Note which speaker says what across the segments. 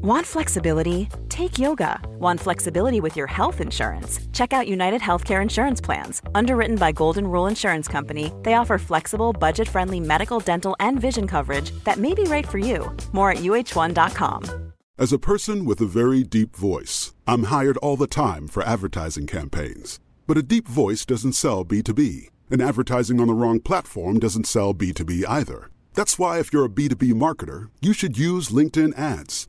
Speaker 1: Want flexibility? Take yoga. Want flexibility with your health insurance? Check out United Healthcare Insurance Plans. Underwritten by Golden Rule Insurance Company, they offer flexible, budget friendly medical, dental, and vision coverage that may be right for you. More at uh1.com.
Speaker 2: As a person with a very deep voice, I'm hired all the time for advertising campaigns. But a deep voice doesn't sell B2B, and advertising on the wrong platform doesn't sell B2B either. That's why, if you're a B2B marketer, you should use LinkedIn ads.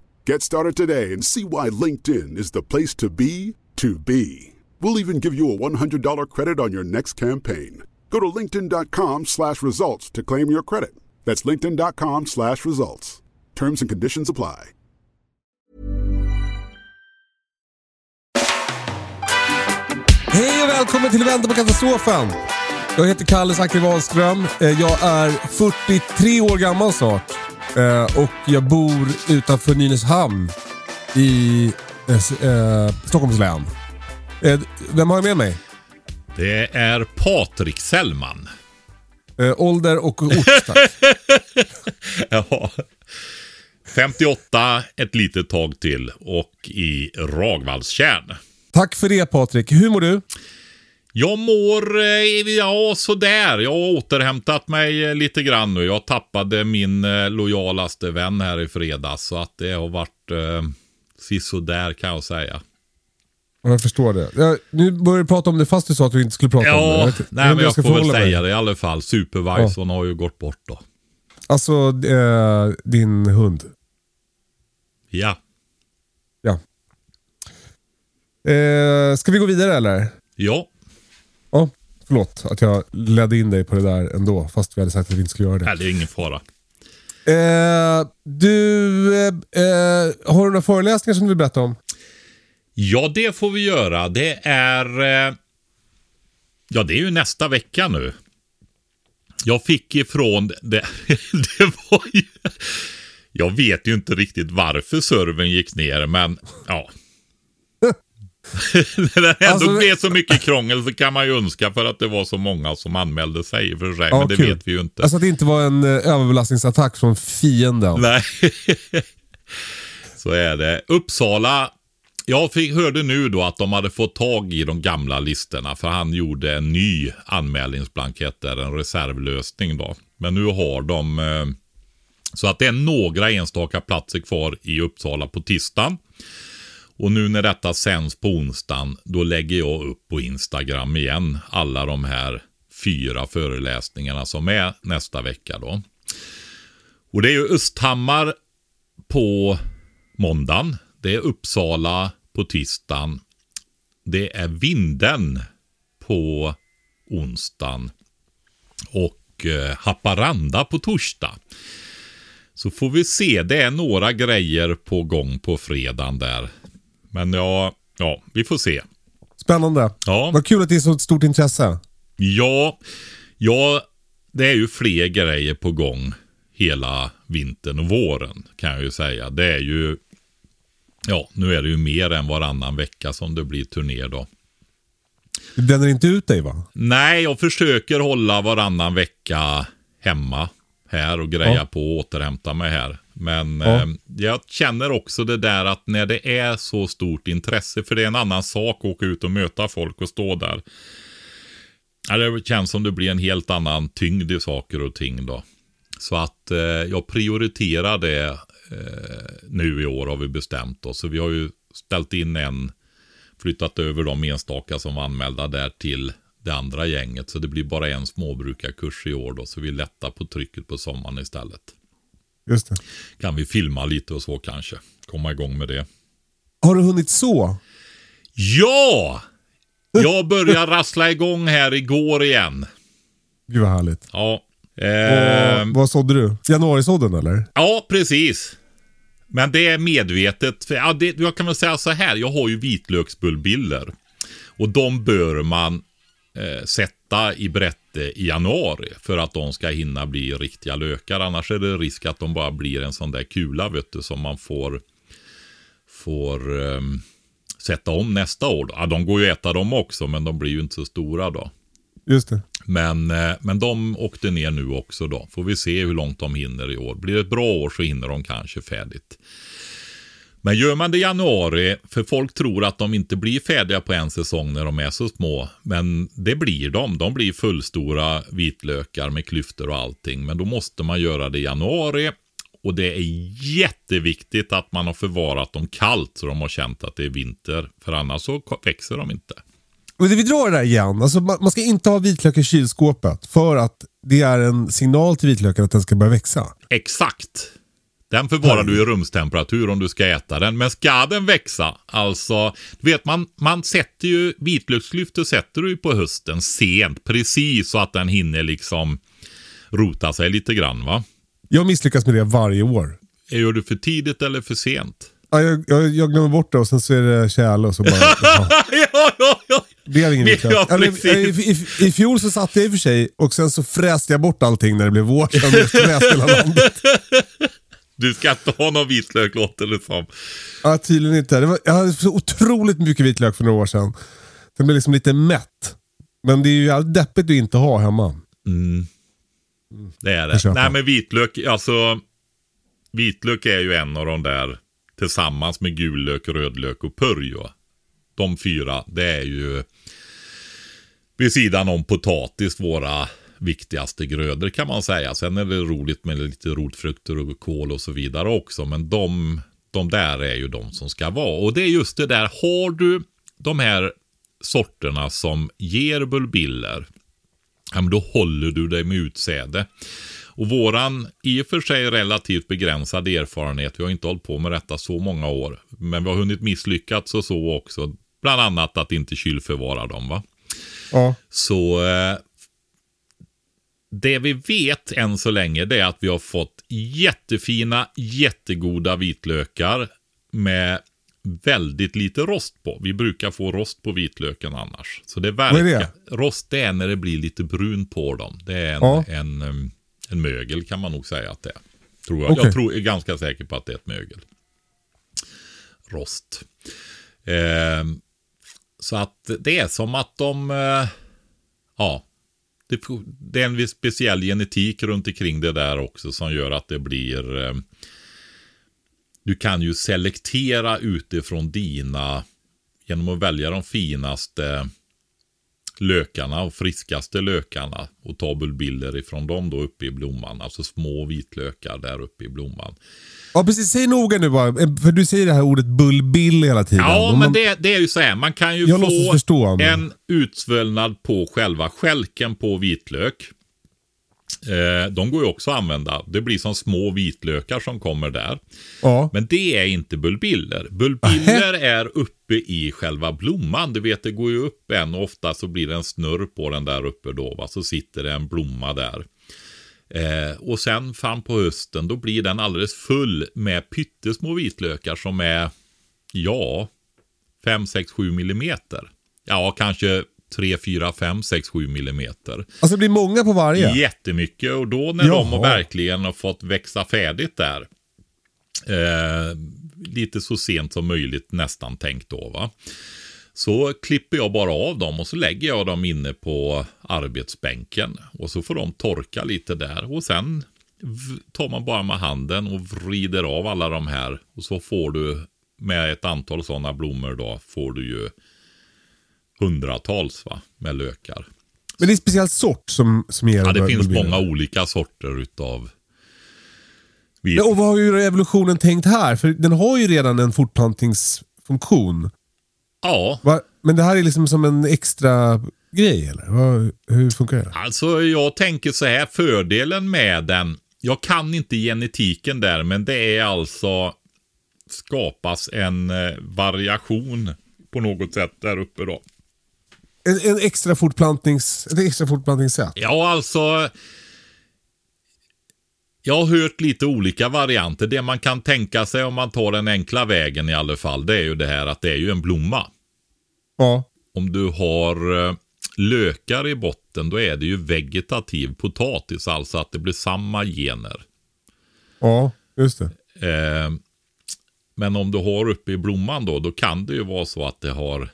Speaker 2: Get started today and see why LinkedIn is the place to be to be. We'll even give you a $100 credit on your next campaign. Go to linkedin.com slash results to claim your credit. That's linkedin.com slash results. Terms and conditions apply.
Speaker 3: Hej och välkommen till Vänta på katastrofen. Jag heter Kalle Zackari Wahlström. Eh, Jag är 43 år gammal snart. Eh, Och jag bor utanför Nynäshamn i eh, eh, Stockholms län. Vem har jag med mig?
Speaker 4: Det är Patrik Sellman.
Speaker 3: Eh, Ålder och ort, tack.
Speaker 4: Ja. 58, ett litet tag till och i Ragvallstjärn.
Speaker 3: Tack för det Patrik. Hur mår du?
Speaker 4: Jag mår, eh, ja sådär. Jag har återhämtat mig eh, lite grann nu. Jag tappade min eh, lojalaste vän här i fredags. Så att det har varit eh, sisådär kan jag säga.
Speaker 3: Jag förstår det. Jag, nu börjar du prata om det fast du sa att du inte skulle prata om det.
Speaker 4: Ja,
Speaker 3: vet
Speaker 4: nej men jag
Speaker 3: ska
Speaker 4: får väl säga det i alla fall. Supervisorn har ju gått bort då.
Speaker 3: Alltså, eh, din hund.
Speaker 4: Ja.
Speaker 3: Ja. Eh, ska vi gå vidare eller?
Speaker 4: Ja.
Speaker 3: Förlåt att jag ledde in dig på det där ändå, fast vi hade sagt att vi inte skulle göra det.
Speaker 4: Nej, det är ingen fara.
Speaker 3: Eh, du, eh, eh, har du några föreläsningar som du vill berätta om?
Speaker 4: Ja, det får vi göra. Det är... Eh, ja, det är ju nästa vecka nu. Jag fick ifrån... Det, det var ju... Jag vet ju inte riktigt varför servern gick ner, men ja. När det ändå
Speaker 3: Alltså-
Speaker 4: blev så mycket krångel så kan man ju önska för att det var så många som anmälde sig för sig.
Speaker 3: Ja,
Speaker 4: men det
Speaker 3: kul.
Speaker 4: vet vi ju inte.
Speaker 3: Alltså att det inte var en eh, överbelastningsattack från fienden.
Speaker 4: Nej, så är det. Uppsala. Jag fick, hörde nu då att de hade fått tag i de gamla listorna för han gjorde en ny anmälningsblankett där, en reservlösning då. Men nu har de eh, så att det är några enstaka platser kvar i Uppsala på tisdagen. Och nu när detta sänds på onsdagen, då lägger jag upp på Instagram igen alla de här fyra föreläsningarna som är nästa vecka då. Och det är ju Östhammar på måndagen. Det är Uppsala på tisdagen. Det är Vinden på onsdagen. Och eh, Haparanda på torsdag. Så får vi se. Det är några grejer på gång på fredagen där. Men ja, ja vi får se.
Speaker 3: Spännande.
Speaker 4: Ja.
Speaker 3: Vad kul att det är så stort intresse.
Speaker 4: Ja, ja, det är ju fler grejer på gång hela vintern och våren kan jag ju säga. Det är ju, ja, nu är det ju mer än varannan vecka som det blir turné då.
Speaker 3: Du bränner inte ut dig va?
Speaker 4: Nej, jag försöker hålla varannan vecka hemma här och greja
Speaker 3: Ja.
Speaker 4: på och återhämta mig här. Men
Speaker 3: Ja.
Speaker 4: eh, jag känner också det där att när det är så stort intresse, för det är en annan sak att åka ut och möta folk och stå där. Ja, det känns som det blir en helt annan tyngd i saker och ting då. Så att eh, jag prioriterar det eh, nu i år har vi bestämt oss. Så vi har ju ställt in en, flyttat över de enstaka som var anmälda där till det andra gänget. Så det blir bara en småbrukarkurs i år då. Så vi lättar på trycket på sommaren istället.
Speaker 3: Just det.
Speaker 4: Kan vi filma lite och så kanske. Komma igång med det.
Speaker 3: Har du hunnit så?
Speaker 4: Ja! Jag börjar rassla igång här igår igen.
Speaker 3: Gud vad härligt.
Speaker 4: Ja. Eh,
Speaker 3: vad sådde du? Januarisådden eller?
Speaker 4: ja, precis. Men det är medvetet. För, ja, det, jag kan väl säga så här, jag har ju vitlöksbullbiller. Och de bör man eh, sätta i brätte i januari för att de ska hinna bli riktiga lökar. Annars är det risk att de bara blir en sån där kula vet du, som man får, får eh, sätta om nästa år. Då. Ja, de går ju att äta dem också, men de blir ju inte så stora då.
Speaker 3: Just det.
Speaker 4: Men, eh, men de åkte ner nu också då. Får vi se hur långt de hinner i år. Blir det ett bra år så hinner de kanske färdigt. Men gör man det i januari, för folk tror att de inte blir färdiga på en säsong när de är så små. Men det blir de. De blir fullstora vitlökar med klyftor och allting. Men då måste man göra det i januari. Och det är jätteviktigt att man har förvarat dem kallt så de har känt att det är vinter. För annars så växer de inte.
Speaker 3: Och det vi drar det där igen. Alltså man, man ska inte ha vitlök i kylskåpet för att det är en signal till vitlöken att den ska börja växa.
Speaker 4: Exakt. Den förvarar du i rumstemperatur om du ska äta den. Men ska den växa, alltså, du vet man, man sätter ju, vitlöksklyftor sätter du ju på hösten sent, precis så att den hinner liksom rota sig lite grann va.
Speaker 3: Jag misslyckas med det varje år.
Speaker 4: Gör du för tidigt eller för sent?
Speaker 3: Ja, jag, jag, jag glömmer bort det och sen så är det tjäle och så bara... ja.
Speaker 4: ja, ja.
Speaker 3: Det blev ingen vitlök.
Speaker 4: Ja, precis.
Speaker 3: i, i, I fjol så satt jag i och för sig och sen så fräste jag bort allting när det blev vår. Sen fräste hela landet.
Speaker 4: Du ska inte ha någon vitlök låter det som.
Speaker 3: Ja, tydligen inte. Det var, jag hade så otroligt mycket vitlök för några år sedan. Den blev liksom lite mätt. Men det är ju jävligt deppigt att inte ha hemma.
Speaker 4: Det är det. Nej men vitlök, alltså. Vitlök är ju en av de där tillsammans med gul lök, rödlök och purj. va. De fyra, det är ju vid sidan om potatis våra viktigaste grödor kan man säga. Sen är det roligt med lite rotfrukter och kål och så vidare också. Men de, de där är ju de som ska vara. Och det är just det där, har du de här sorterna som ger bulbiller, ja, men då håller du dig med utsäde. Och våran i och för sig relativt begränsade erfarenhet, vi har inte hållit på med detta så många år, men vi har hunnit misslyckats och så också. Bland annat att inte kylförvara dem. va.
Speaker 3: Ja.
Speaker 4: Så eh, det vi vet än så länge det är att vi har fått jättefina, jättegoda vitlökar med väldigt lite rost på. Vi brukar få rost på vitlöken annars. Så det verkar.
Speaker 3: Vad är det?
Speaker 4: Rost det är när det blir lite brun på dem. Det är en,
Speaker 3: Ja.
Speaker 4: en, em, en mögel kan man nog säga att det är. Tror jag.
Speaker 3: Okej.
Speaker 4: jag tror, är ganska säker på att det är ett mögel. Rost. Ehm, så att det är som att de, eh, ja, det, det är en viss speciell genetik runt omkring det där också som gör att det blir, eh, du kan ju selektera utifrån dina, genom att välja de finaste lökarna och friskaste lökarna och ta bilder ifrån dem då uppe i blomman. Alltså små vitlökar där uppe i blomman
Speaker 3: ja, precis. Säg noga nu bara. För du säger det här ordet bullbill hela tiden.
Speaker 4: Ja,
Speaker 3: Och
Speaker 4: men
Speaker 3: man-
Speaker 4: det, det är ju så här. Man kan ju få
Speaker 3: förstå, men-
Speaker 4: en utsvällnad på själva skälken på vitlök. Eh, de går ju också att använda. Det blir som små vitlökar som kommer där.
Speaker 3: Ja.
Speaker 4: Men det är inte bulbiller. Bulbiller är uppe i själva blomman. Du vet, det går ju upp en och ofta så blir det en snurr på den där uppe då. Va? Så sitter det en blomma där. Eh, och sen fram på hösten då blir den alldeles full med pyttesmå vitlökar som är, ja, 5, 6, 7 millimeter. Ja, kanske 3, 4, 5, 6, 7 millimeter.
Speaker 3: Alltså det blir många på varje.
Speaker 4: Jättemycket och då när de
Speaker 3: Jaha.
Speaker 4: har verkligen har fått växa färdigt där. Eh, lite så sent som möjligt nästan tänkt då va. Så klipper jag bara av dem och så lägger jag dem inne på arbetsbänken. Och så får de torka lite där. Och sen tar man bara med handen och vrider av alla de här. Och så får du med ett antal sådana blommor då får du ju hundratals va, med lökar.
Speaker 3: Men det är en speciell sort som, som ger
Speaker 4: Ja, det finns många olika sorter utav.
Speaker 3: Men, och vad har ju evolutionen tänkt här? För den har ju redan en fortplantningsfunktion.
Speaker 4: Ja,
Speaker 3: Va? Men det här är liksom som en extra grej eller? Vad, hur funkar det?
Speaker 4: alltså jag tänker så här, fördelen med den, jag kan inte genetiken där, men det är alltså skapas en eh, variation på något sätt där uppe då.
Speaker 3: En, en extra fortplantnings, ett extra fortplantningssätt?
Speaker 4: Ja, alltså. Jag har hört lite olika varianter. Det man kan tänka sig om man tar den enkla vägen i alla fall, det är ju det här att det är ju en blomma.
Speaker 3: Ja.
Speaker 4: Om du har eh, lökar i botten, då är det ju vegetativ potatis, alltså att det blir samma gener.
Speaker 3: Ja, just det.
Speaker 4: Eh, men om du har uppe i blomman då, då kan det ju vara så att det har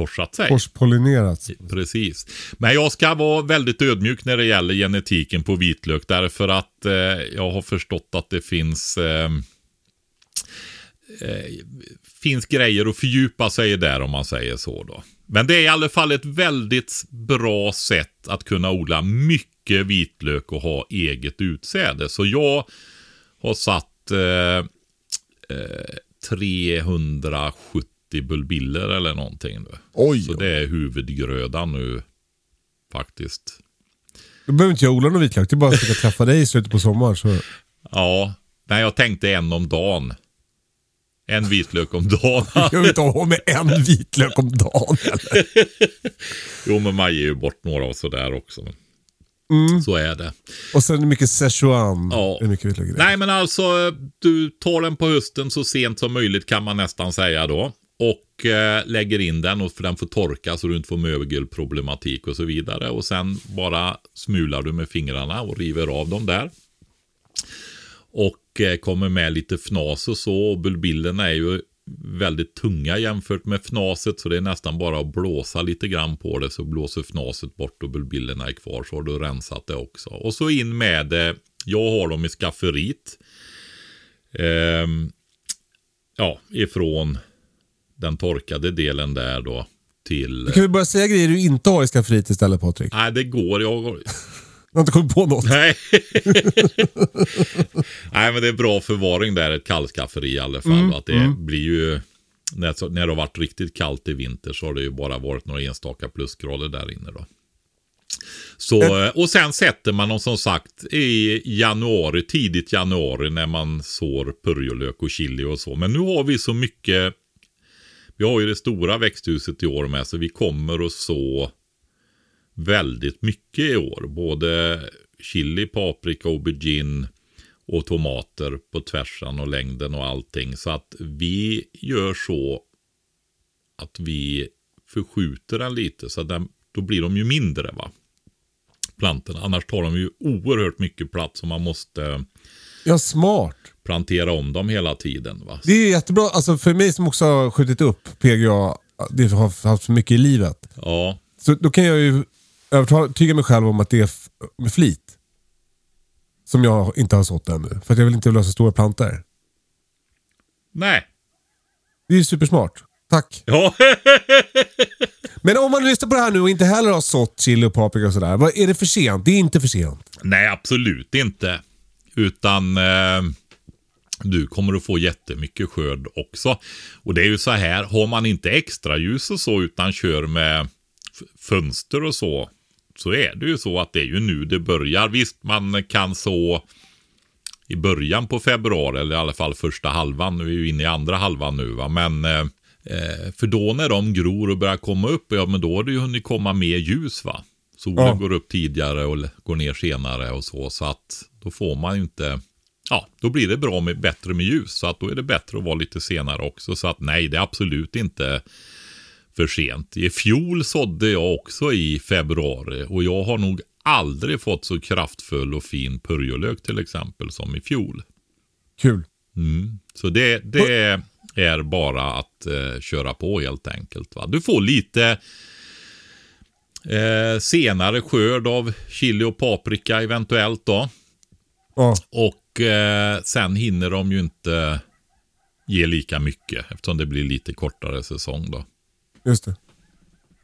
Speaker 4: korsat sig.
Speaker 3: Korspollinerats.
Speaker 4: Precis. Men jag ska vara väldigt ödmjuk när det gäller genetiken på vitlök. Därför att eh, jag har förstått att det finns eh, eh, finns grejer att fördjupa sig där om man säger så då. Men det är i alla fall ett väldigt bra sätt att kunna odla mycket vitlök och ha eget utsäde. Så jag har satt eh, eh, 370 bulbiller eller någonting nu.
Speaker 3: Oj.
Speaker 4: Så det är huvudgrödan nu faktiskt.
Speaker 3: Då behöver inte jag odla någon vitlök. Det är bara att försöka träffa dig i slutet på sommaren. Så.
Speaker 4: Ja, men jag tänkte en om dagen. En vitlök om dagen.
Speaker 3: Jag vill inte ha med en vitlök om dagen eller?
Speaker 4: jo, men man ger ju bort några och sådär också. Så är det.
Speaker 3: Och sen mycket Szechuan.
Speaker 4: Ja.
Speaker 3: Det är mycket vitlök det.
Speaker 4: Nej, men alltså du tar den på hösten så sent som möjligt kan man nästan säga då. Och eh, lägger in den och för den får torka så du inte får mögelproblematik och så vidare. Och sen bara smular du med fingrarna och river av dem där. Och eh, kommer med lite fnas och så. Och bulbillerna är ju väldigt tunga jämfört med fnaset. Så det är nästan bara att blåsa lite grann på det. Så blåser fnaset bort och bulbillerna är kvar. Så har du rensat det också. Och så in med det. Jag har dem i skafferiet. Eh, ja, ifrån den torkade delen där då. Till...
Speaker 3: Du kan vi börja säga grejer du inte har i skafferiet istället Patrik?
Speaker 4: Nej, det går. Jag
Speaker 3: Jag har inte kommit på något.
Speaker 4: Nej. Nej, men det är bra förvaring där, ett kallskafferi i alla fall. att det blir ju, när, när det har varit riktigt kallt i vinter så har det ju bara varit några enstaka plusgrader där inne då. Så, och sen sätter man dem som sagt i januari, tidigt januari när man sår purjolök och chili och så. Men nu har vi så mycket, vi har ju det stora växthuset i år med så vi kommer att så väldigt mycket i år. Både chili, paprika, aubergine och tomater på tvärsan och längden och allting. Så att vi gör så att vi förskjuter den lite. Så att den, då blir de ju mindre va. Plantorna. Annars tar de ju oerhört mycket plats och man måste
Speaker 3: Ja, smart
Speaker 4: plantera om dem hela tiden. Va?
Speaker 3: Det är jättebra. Alltså för mig som också har skjutit upp PGA, det har haft för mycket i livet.
Speaker 4: Ja,
Speaker 3: Så då kan jag ju övertyga mig själv om att det är med flit. Som jag inte har sått ännu. För att jag vill inte lösa stora plantor.
Speaker 4: nej.
Speaker 3: Det är ju supersmart. Tack.
Speaker 4: Ja,
Speaker 3: Men om man lyssnar på det här nu och inte heller har sått chili och paprika och sådär. Vad är det för sent? Det är inte för sent.
Speaker 4: nej absolut inte. Utan eh, du kommer att få jättemycket skörd också. Och det är ju så här, har man inte extra ljus och så utan kör med fönster och så. Så är det ju så att det är ju nu det börjar. Visst, man kan så i början på februari, eller i alla fall första halvan. Nu är vi ju inne i andra halvan nu va. Men eh, eh, för då när de gror och börjar komma upp, ja men då har det ju hunnit komma mer ljus va. Solen
Speaker 3: Ja.
Speaker 4: går upp tidigare och går ner senare och så. Så att då får man ju inte, ja då blir det bra med, bättre med ljus. Så att då är det bättre att vara lite senare också. Så att nej, det är absolut inte för sent. I fjol sådde jag också i februari och jag har nog aldrig fått så kraftfull och fin purjolök till exempel som i fjol.
Speaker 3: Kul.
Speaker 4: Mm. Så det, det är bara att eh, köra på helt enkelt. Va? Du får lite eh, senare skörd av chili och paprika eventuellt då.
Speaker 3: Ja.
Speaker 4: Och eh, sen hinner de ju inte ge lika mycket eftersom det blir lite kortare säsong då.
Speaker 3: Just det.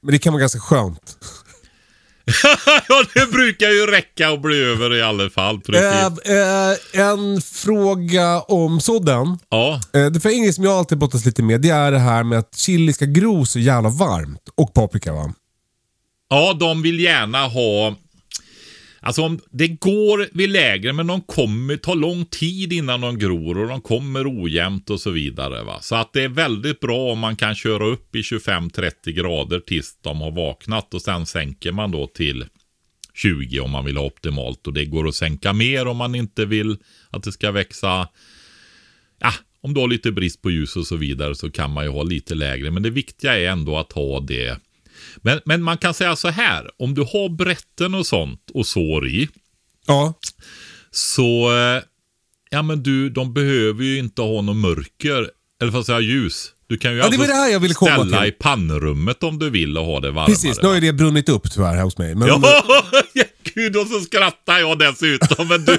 Speaker 3: Men det kan vara ganska skönt.
Speaker 4: ja, det brukar ju räcka och bli över i alla fall.
Speaker 3: Eh, eh, en fråga om sådden.
Speaker 4: Ja,
Speaker 3: Eh, det för en grej som jag alltid brottas lite med, det är det här med att chili ska gro så jävla varmt. Och paprika va?
Speaker 4: ja, de vill gärna ha... Alltså om det går vid lägre men de kommer ta lång tid innan de gror och de kommer ojämnt och så vidare. Va? Så att det är väldigt bra om man kan köra upp i 25-30 grader tills de har vaknat och sen sänker man då till 20 om man vill ha optimalt. Och det går att sänka mer om man inte vill att det ska växa. Ja, om du har lite brist på ljus och så vidare så kan man ju ha lite lägre. Men det viktiga är ändå att ha det. Men, men man kan säga så här, om du har brätten och sånt och sår i.
Speaker 3: Ja.
Speaker 4: Så, eh, ja men du, de behöver ju inte ha något mörker. Eller för att säga ljus. Du kan ju
Speaker 3: Ja, det var det här jag ville komma
Speaker 4: ställa
Speaker 3: till.
Speaker 4: i pannrummet om du vill och ha det varmare.
Speaker 3: Precis, har ju det brunnit upp tyvärr hos mig. Men,
Speaker 4: Ja, gud och så skrattar jag dessutom. Men du...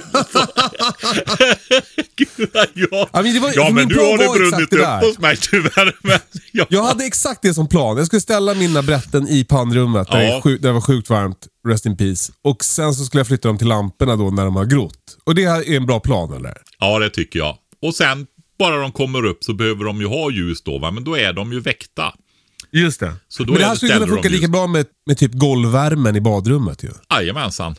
Speaker 4: gud, ja,
Speaker 3: Ja, men det var-
Speaker 4: ja, men nu har det brunnit
Speaker 3: det
Speaker 4: upp hos mig tyvärr. Men, ja.
Speaker 3: Jag hade exakt det som plan. Jag skulle ställa mina brätten i pannrummet där,
Speaker 4: Ja.
Speaker 3: det, är sjuk, där det var sjukt varmt. Rest in peace. Och sen så skulle jag flytta dem till lamporna då när de har grott. Och det här är en bra plan eller?
Speaker 4: ja, det tycker jag. Och sen, bara de kommer upp så behöver de ju ha ljus då, va? men då är de ju väckta.
Speaker 3: Just det.
Speaker 4: Så då
Speaker 3: Men det
Speaker 4: är
Speaker 3: här skulle kunna funka lika bra med, med typ golvvärmen i badrummet ju.
Speaker 4: Jajamensan.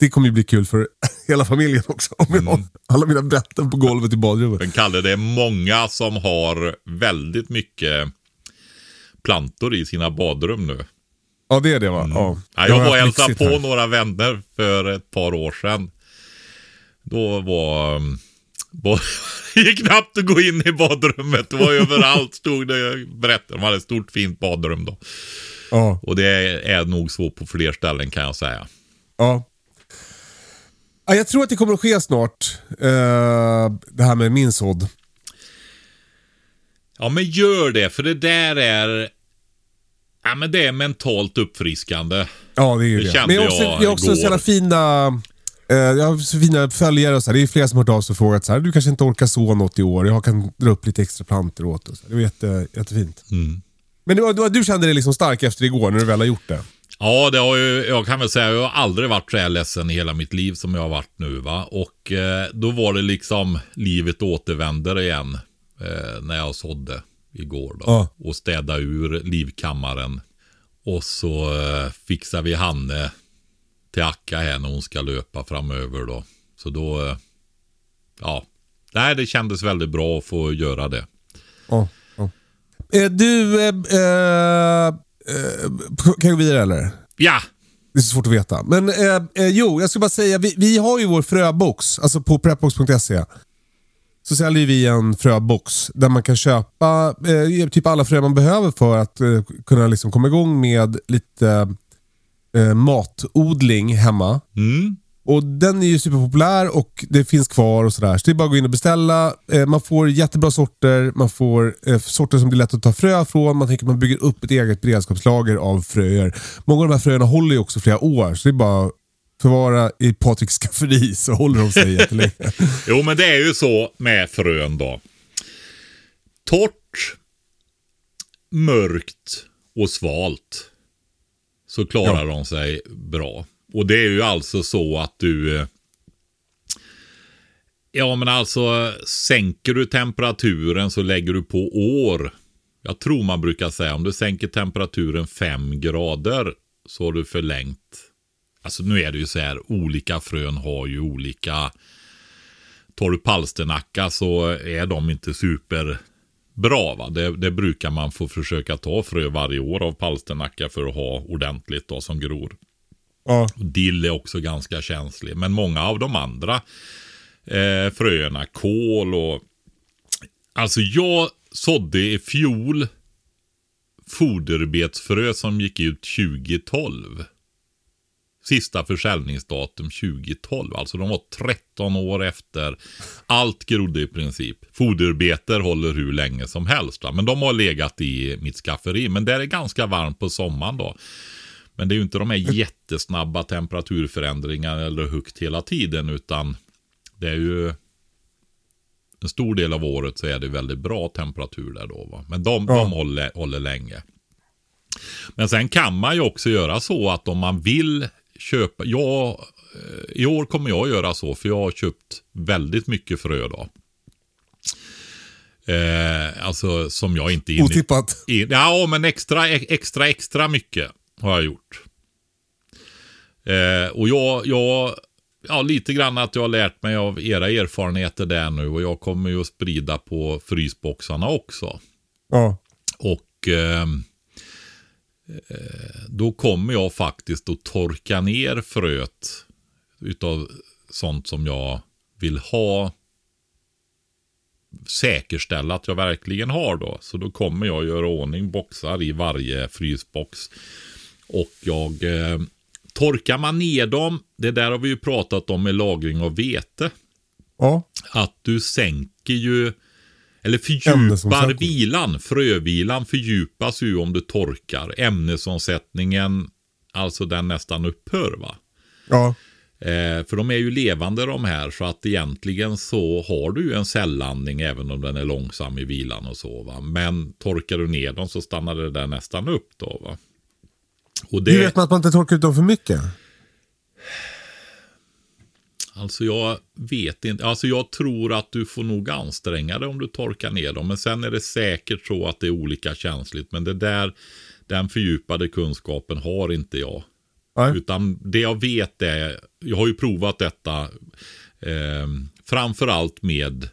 Speaker 3: Det kommer ju bli kul för hela familjen också. Om
Speaker 4: Mm.
Speaker 3: jag har alla mina brätten på golvet i badrummet.
Speaker 4: Men Kalle, det är många som har väldigt mycket plantor i sina badrum nu.
Speaker 3: Ja, det är det va? Ja.
Speaker 4: Mm. Ja, jag
Speaker 3: har
Speaker 4: var hälsade på
Speaker 3: här.
Speaker 4: några vänner för ett par år sedan. Då var... Det gick knappt att gå in i badrummet. Det var överallt stod det berättade. De hade ett stort fint badrum då.
Speaker 3: Ja,
Speaker 4: Och det är nog så på fler ställen kan jag säga.
Speaker 3: ja. Ja, jag tror att det kommer att ske snart. eh, det här med min sådd.
Speaker 4: Ja men gör det, för det där är... Ja men det är mentalt uppfriskande.
Speaker 3: Ja, det är ju
Speaker 4: Det
Speaker 3: det. Men jag har också,
Speaker 4: jag
Speaker 3: jag har också sådana fina, jag har så fina följare och så här. Det är flera som har hört av sig och frågat så här. Du kanske inte orkar så något i år. Jag kan dra upp lite extra plantor åt här. Det var jätte, jättefint.
Speaker 4: Mm.
Speaker 3: Men du, du, du kände dig liksom stark efter igår när du väl har gjort det?
Speaker 4: Ja, det har ju, jag kan väl säga, jag har aldrig varit så här ledsen i hela mitt liv som jag har varit nu. va. Och eh, då var det liksom, livet återvänder igen. Eh, när jag sådde igår då.
Speaker 3: Ja.
Speaker 4: Och städa ur livkammaren. Och så eh, fixar vi Hanne till Akka här när hon ska löpa framöver då. Så då, eh, ja. Nej, det kändes väldigt bra att få göra det.
Speaker 3: Ja. ja. Eh, du, eh, eh, eh, kan jag gå vidare eller?
Speaker 4: Ja,
Speaker 3: Det är så svårt att veta. Men eh, jo, jag ska bara säga, vi, vi har ju vår fröbox, alltså på prepbox.se. Så säljer vi en fröbox där man kan köpa typ alla frön man behöver för att kunna liksom komma igång med lite eh, matodling hemma.
Speaker 4: mm.
Speaker 3: Och Den är ju superpopulär och det finns kvar och sådär. Så det är bara att gå in och beställa. Eh, man får jättebra sorter, man får eh, sorter som blir lätt att ta frö från. Man tänker att man bygger upp ett eget beredskapslager av fröer. Många av de här fröerna håller ju också flera år, så det är bara att förvara i Patriks skafferi så håller de sig jättelänge.
Speaker 4: Jo, men det är ju så med frön då. Torrt, mörkt och svalt. Så klarar de sig bra. Och det är ju alltså så att du... eh, Ja, men alltså sänker du temperaturen så lägger du på år. Jag tror man brukar säga om du sänker temperaturen 5 grader så har du förlängt. Alltså nu är det ju så här, olika frön har ju olika Tar du palsternacka så är de inte superbra. Va? Det, det brukar man få försöka ta frö varje år av palsternacka för att ha ordentligt då, som gror.
Speaker 3: Ja.
Speaker 4: Dill är också ganska känslig. Men många av de andra eh, fröerna, kål och... Alltså jag sådde i fjol foderbetsfrö som gick ut 2012. Sista försäljningsdatum 2012. Alltså de var 13 år efter. Allt grodde i princip. Foderbeter håller hur länge som helst. Men de har legat i mitt skafferi. Men det är ganska varmt på sommaren då. Men det är ju inte de här jättesnabba temperaturförändringarna eller högt hela tiden. Utan det är ju en stor del av året så är det väldigt bra temperatur där då. Va? Men de,
Speaker 3: Ja.
Speaker 4: de håller, håller länge. Men sen kan man ju också göra så att om man vill köpa. Jag, eh, I år kommer jag göra så för jag har köpt väldigt mycket frö då. Eh, alltså som jag inte inne
Speaker 3: Otippat.
Speaker 4: i. Ja, men extra, extra, extra mycket har jag gjort. Eh, och jag, jag, ja lite grann att jag har lärt mig av era erfarenheter där nu och jag kommer ju att sprida på frysboxarna också.
Speaker 3: Ja.
Speaker 4: Och eh, då kommer jag faktiskt att torka ner fröet utav sånt som jag vill ha säkerställa att jag verkligen har då. Så då kommer jag göra ordning boxar i varje frysbox. Och jag eh, torkar man ner dem, det där har vi ju pratat om med lagring av vete.
Speaker 3: Ja.
Speaker 4: Att du sänker ju, eller fördjupar vilan. Frövilan fördjupas ju om du torkar. Ämnesomsättningen, alltså den nästan upphör va.
Speaker 3: Ja.
Speaker 4: Eh, för de är ju levande de här så att egentligen så har du ju en cellandning även om den är långsam i vilan och så va. Men torkar du ner dem så stannar det där nästan upp då va. Och det,
Speaker 3: Hur vet man att man inte torkar ut dem för mycket?
Speaker 4: Alltså jag vet inte. Alltså jag tror att du får nog anstränga dig om du torkar ner dem. Men sen är det säkert så att det är olika känsligt. Men det där, den fördjupade kunskapen har inte jag.
Speaker 3: Nej.
Speaker 4: Utan det jag vet är, jag har ju provat detta eh, framförallt med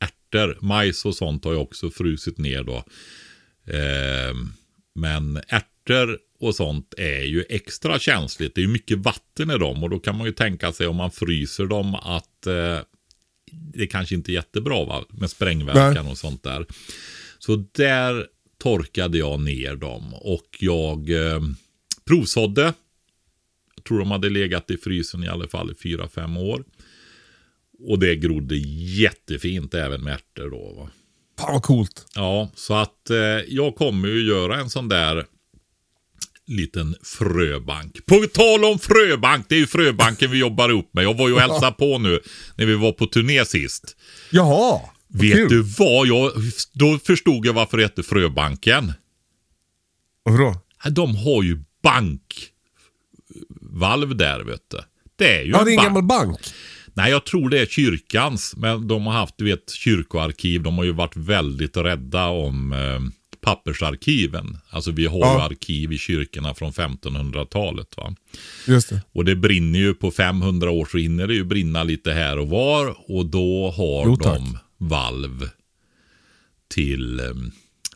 Speaker 4: ärtor. Majs och sånt har jag också frusit ner då. Eh, men ärtor och sånt är ju extra känsligt. Det är ju mycket vatten i dem och då kan man ju tänka sig om man fryser dem att eh, det kanske inte är jättebra va? med sprängverkan och sånt där. Så där torkade jag ner dem och jag eh, provsådde. Jag tror de hade legat i frysen i alla fall i fyra fem år. Och det grodde jättefint även med ärtor då. Va?
Speaker 3: Fan vad coolt.
Speaker 4: Ja, så att eh, jag kommer ju göra en sån där liten fröbank. På tal om fröbank, det är ju fröbanken vi jobbar upp med. Jag var ju och hälsade på nu när vi var på turné sist.
Speaker 3: Jaha. vad
Speaker 4: Vet
Speaker 3: kul.
Speaker 4: du vad? Jag, då förstod jag varför det hette Fröbanken.
Speaker 3: Varför då?
Speaker 4: De har ju bankvalv där vet du. Det är ju
Speaker 3: Ja,
Speaker 4: en
Speaker 3: det är en
Speaker 4: bank.
Speaker 3: gammal bank.
Speaker 4: Nej, jag tror det är kyrkans. Men de har haft, du vet, kyrkoarkiv. De har ju varit väldigt rädda om eh, pappersarkiven. Alltså vi har
Speaker 3: Ja.
Speaker 4: arkiv i kyrkorna från 1500-talet. va.
Speaker 3: Just det.
Speaker 4: Och det brinner ju på 500 år så hinner det ju brinna lite här och var. Och då har
Speaker 3: Jo,
Speaker 4: de valv till eh,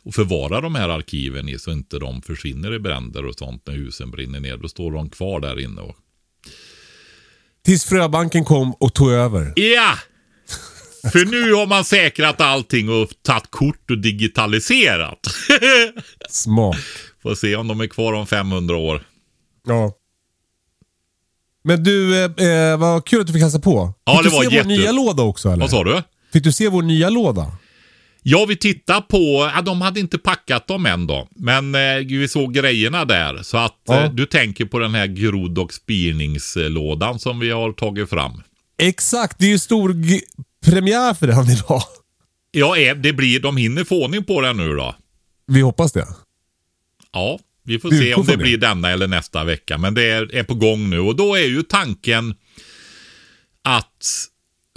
Speaker 4: att förvara de här arkiven i så inte de försvinner i bränder och sånt när husen brinner ner. Då står de kvar där inne. Och...
Speaker 3: Tills Fröbanken kom och tog över.
Speaker 4: Ja! För nu har man säkrat allting och tagit kort och digitaliserat.
Speaker 3: Smart.
Speaker 4: Får se om de är kvar om 500 år.
Speaker 3: Ja. Men du, eh, eh, vad kul att du fick hälsa på.
Speaker 4: Ja,
Speaker 3: fick
Speaker 4: det
Speaker 3: du
Speaker 4: var
Speaker 3: se
Speaker 4: jätte-
Speaker 3: vår nya låda också eller?
Speaker 4: Vad sa du?
Speaker 3: Fick du se vår nya låda?
Speaker 4: Ja, vi tittar på, ja, de hade inte packat dem än då. Men eh, vi såg grejerna där. Så att
Speaker 3: Ja.
Speaker 4: eh, du tänker på den här grodd och spirningslådan som vi har tagit fram.
Speaker 3: Exakt, det är ju stor premiär för den idag.
Speaker 4: Ja, eh, det blir, de hinner få ordning på den nu då.
Speaker 3: Vi hoppas det.
Speaker 4: Ja, vi får
Speaker 3: Vi
Speaker 4: se om det. blir denna eller nästa vecka. Men det är, är på gång nu och då är ju tanken att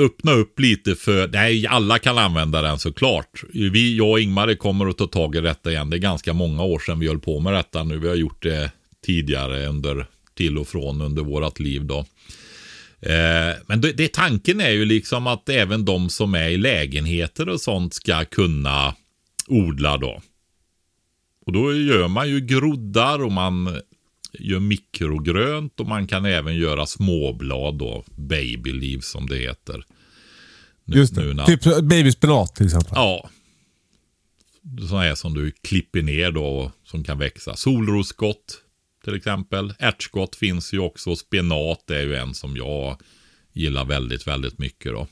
Speaker 4: öppna upp lite för, nej alla kan använda den såklart. Vi, jag och Ingmar kommer att ta tag i detta igen. Det är ganska många år sedan vi höll på med detta nu. Vi har gjort det tidigare under, till och från under vårat liv då. Eh, men det, det, tanken är ju liksom att även de som är i lägenheter och sånt ska kunna odla då. Och då gör man ju groddar och man gör mikrogrönt och man kan även göra småblad då. Babyliv som det heter. Nu-
Speaker 3: Just
Speaker 4: nu
Speaker 3: det.
Speaker 4: när-
Speaker 3: Typ babyspenat till exempel.
Speaker 4: Ja. Sådana här som du klipper ner då och som kan växa. Solrosskott till exempel. Ärtskott finns ju också. Spenat är ju en som jag gillar väldigt, väldigt mycket då.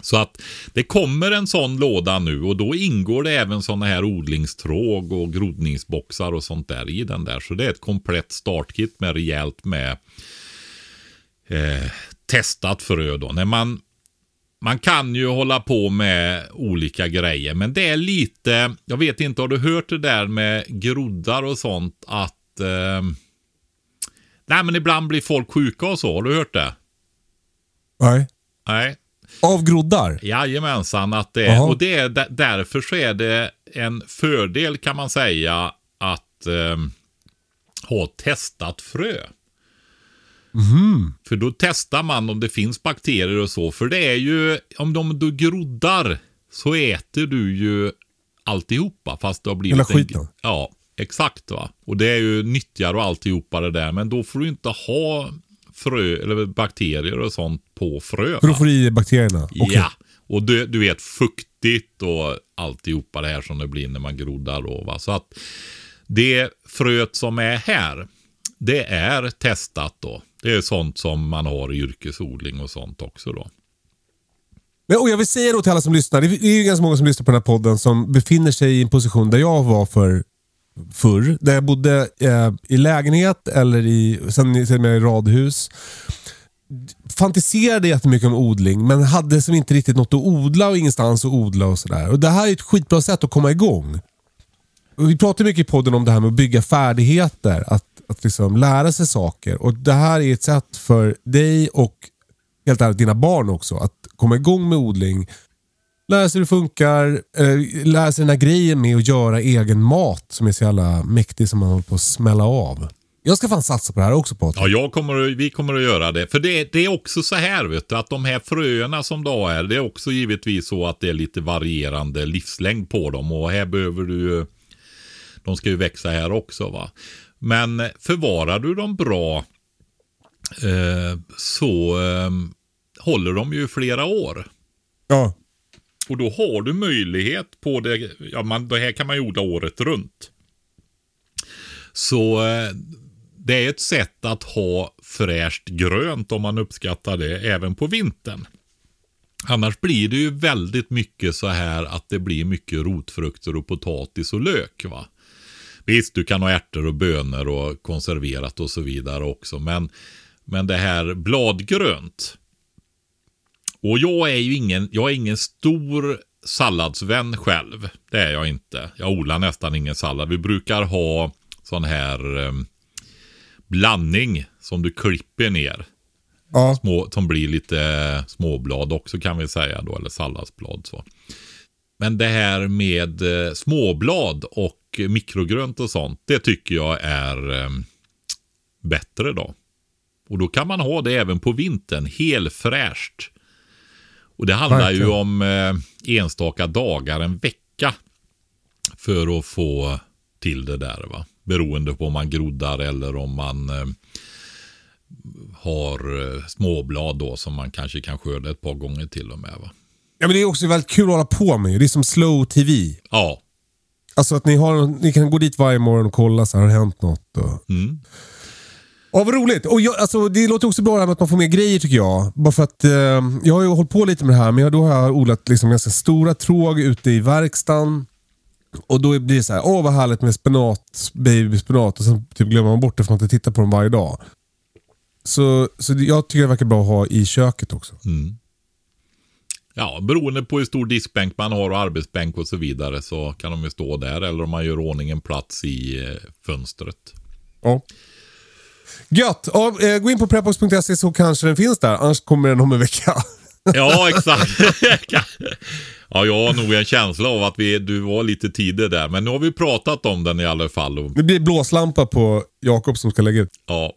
Speaker 4: Så att det kommer en sån låda nu och då ingår det även sådana här odlingstråg och grodningsboxar och sånt där i den där. Så det är ett komplett startkit med rejält med eh, testat frö då. När man man kan ju hålla på med olika grejer, men det är lite, jag vet inte, har du hört det där med groddar och sånt att eh, Nej men ibland blir folk sjuka och så, har du hört det?
Speaker 3: Nej.
Speaker 4: Nej.
Speaker 3: Av groddar?
Speaker 4: Jajamensan, att det och det är där- därför så är det en fördel kan man säga att eh, ha testat frö. För då testar man om det finns bakterier och så. För det är ju, om de du groddar så äter du ju alltihopa fast det har blivit
Speaker 3: Hela skiten.
Speaker 4: En, ja, exakt va. Och det är ju nyttjar och alltihopa det där. Men då får du inte ha frö eller bakterier och sånt på frö.
Speaker 3: För då får du i bakterierna? Okay.
Speaker 4: Ja, och du, du vet fuktigt och alltihopa det här som det blir när man groddar då va. Så att det fröet som är här, det är testat då. Det är sånt som man har i yrkesodling och sånt också då.
Speaker 3: Men, och jag vill säga då till alla som lyssnar, det är ju ganska många som lyssnar på den här podden som befinner sig i en position där jag var för förr. Där jag bodde eh, i lägenhet eller i, sen, sen i radhus. Fantiserade jättemycket om odling men hade som inte riktigt något att odla och ingenstans att odla och sådär. Och Det här är ett skitbra sätt att komma igång. Och vi pratar mycket i podden om det här med att bygga färdigheter. Att, att liksom lära sig saker. Och Det här är ett sätt för dig och helt ärligt dina barn också att komma igång med odling. Lära sig hur det funkar, eh, lära sig den här grejen med att göra egen mat som är så jävla mäktig som man håller på att smälla av. Jag ska fan satsa på det här också Patrik.
Speaker 4: Ja, jag kommer, vi kommer att göra det. För det, det är också så här vet du, att de här fröerna som då är, det är också givetvis så att det är lite varierande livslängd på dem. Och här behöver du, de ska ju växa här också va. Men förvarar du dem bra eh, så eh, håller de ju flera år.
Speaker 3: Ja.
Speaker 4: Och då har du möjlighet på det, ja man, det här kan man ju odla året runt. Så eh, det är ett sätt att ha fräscht grönt om man uppskattar det även på vintern. Annars blir det ju väldigt mycket så här att det blir mycket rotfrukter och potatis och lök. va. Visst, du kan ha ärtor och bönor och konserverat och så vidare också. Men, men det här bladgrönt. Och jag är ju ingen, jag är ingen stor salladsvän själv. Det är jag inte. Jag odlar nästan ingen sallad. Vi brukar ha sån här eh, blandning som du klipper ner.
Speaker 3: Ja.
Speaker 4: Små, som blir lite småblad också kan vi säga då, eller salladsblad. Så. Men det här med eh, småblad och mikrogrönt och sånt, det tycker jag är eh, bättre då. Och då kan man ha det även på vintern, helfräscht. Och det handlar
Speaker 3: Verkligen.
Speaker 4: ju om eh, enstaka dagar, en vecka. För att få till det där va. Beroende på om man groddar eller om man eh, har eh, småblad då som man kanske kan skörda ett par gånger till och med va.
Speaker 3: ja, men det är också väldigt kul att hålla på med. Det är som slow TV.
Speaker 4: Ja,
Speaker 3: Alltså att ni, har, ni kan gå dit varje morgon och kolla så här, har det hänt något? Och...
Speaker 4: Mm.
Speaker 3: Ja, vad roligt. Och jag, alltså, det låter också bra det här med att man får mer grejer tycker jag. Bara för att eh, Jag har ju hållit på lite med det här, men jag, då har jag odlat liksom ganska stora tråg ute i verkstaden. Och då blir det så här, åh vad härligt med spenat, babyspenat och sen typ glömmer man bort det för att man inte tittar på dem varje dag. Så, så jag tycker det verkar bra att ha i köket också.
Speaker 4: Ja, beroende på hur stor diskbänk man har och arbetsbänk och så vidare så kan de ju stå där. Eller om man gör ordning en plats i eh, fönstret.
Speaker 3: Ja. Gött! Ja, eh, gå in på prepbox.se så kanske den finns där, annars kommer den om en vecka.
Speaker 4: Ja, exakt. ja, jag har nog en känsla av att vi, du var lite tidig där. Men nu har vi pratat om den i alla fall. Och,
Speaker 3: Det blir blåslampa på Jakob som ska lägga ut.
Speaker 4: ja,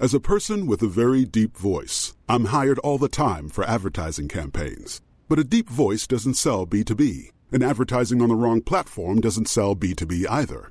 Speaker 2: As a person with a very deep voice, I'm hired all the time for advertising campaigns. But a deep voice doesn't sell B2B, and advertising on the wrong platform doesn't sell B2B either.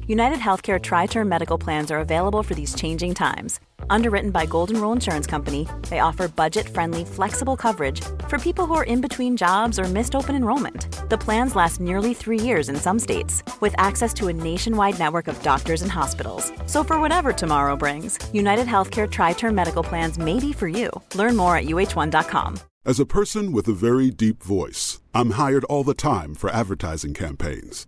Speaker 1: United Healthcare Tri Term Medical Plans are available for these changing times. Underwritten by Golden Rule Insurance Company, they offer budget friendly, flexible coverage for people who are in between jobs or missed open enrollment. The plans last nearly three years in some states, with access to a nationwide network of doctors and hospitals. So, for whatever tomorrow brings, United Healthcare Tri Term Medical Plans may be for you. Learn more at uh1.com.
Speaker 2: As a person with a very deep voice, I'm hired all the time for advertising campaigns.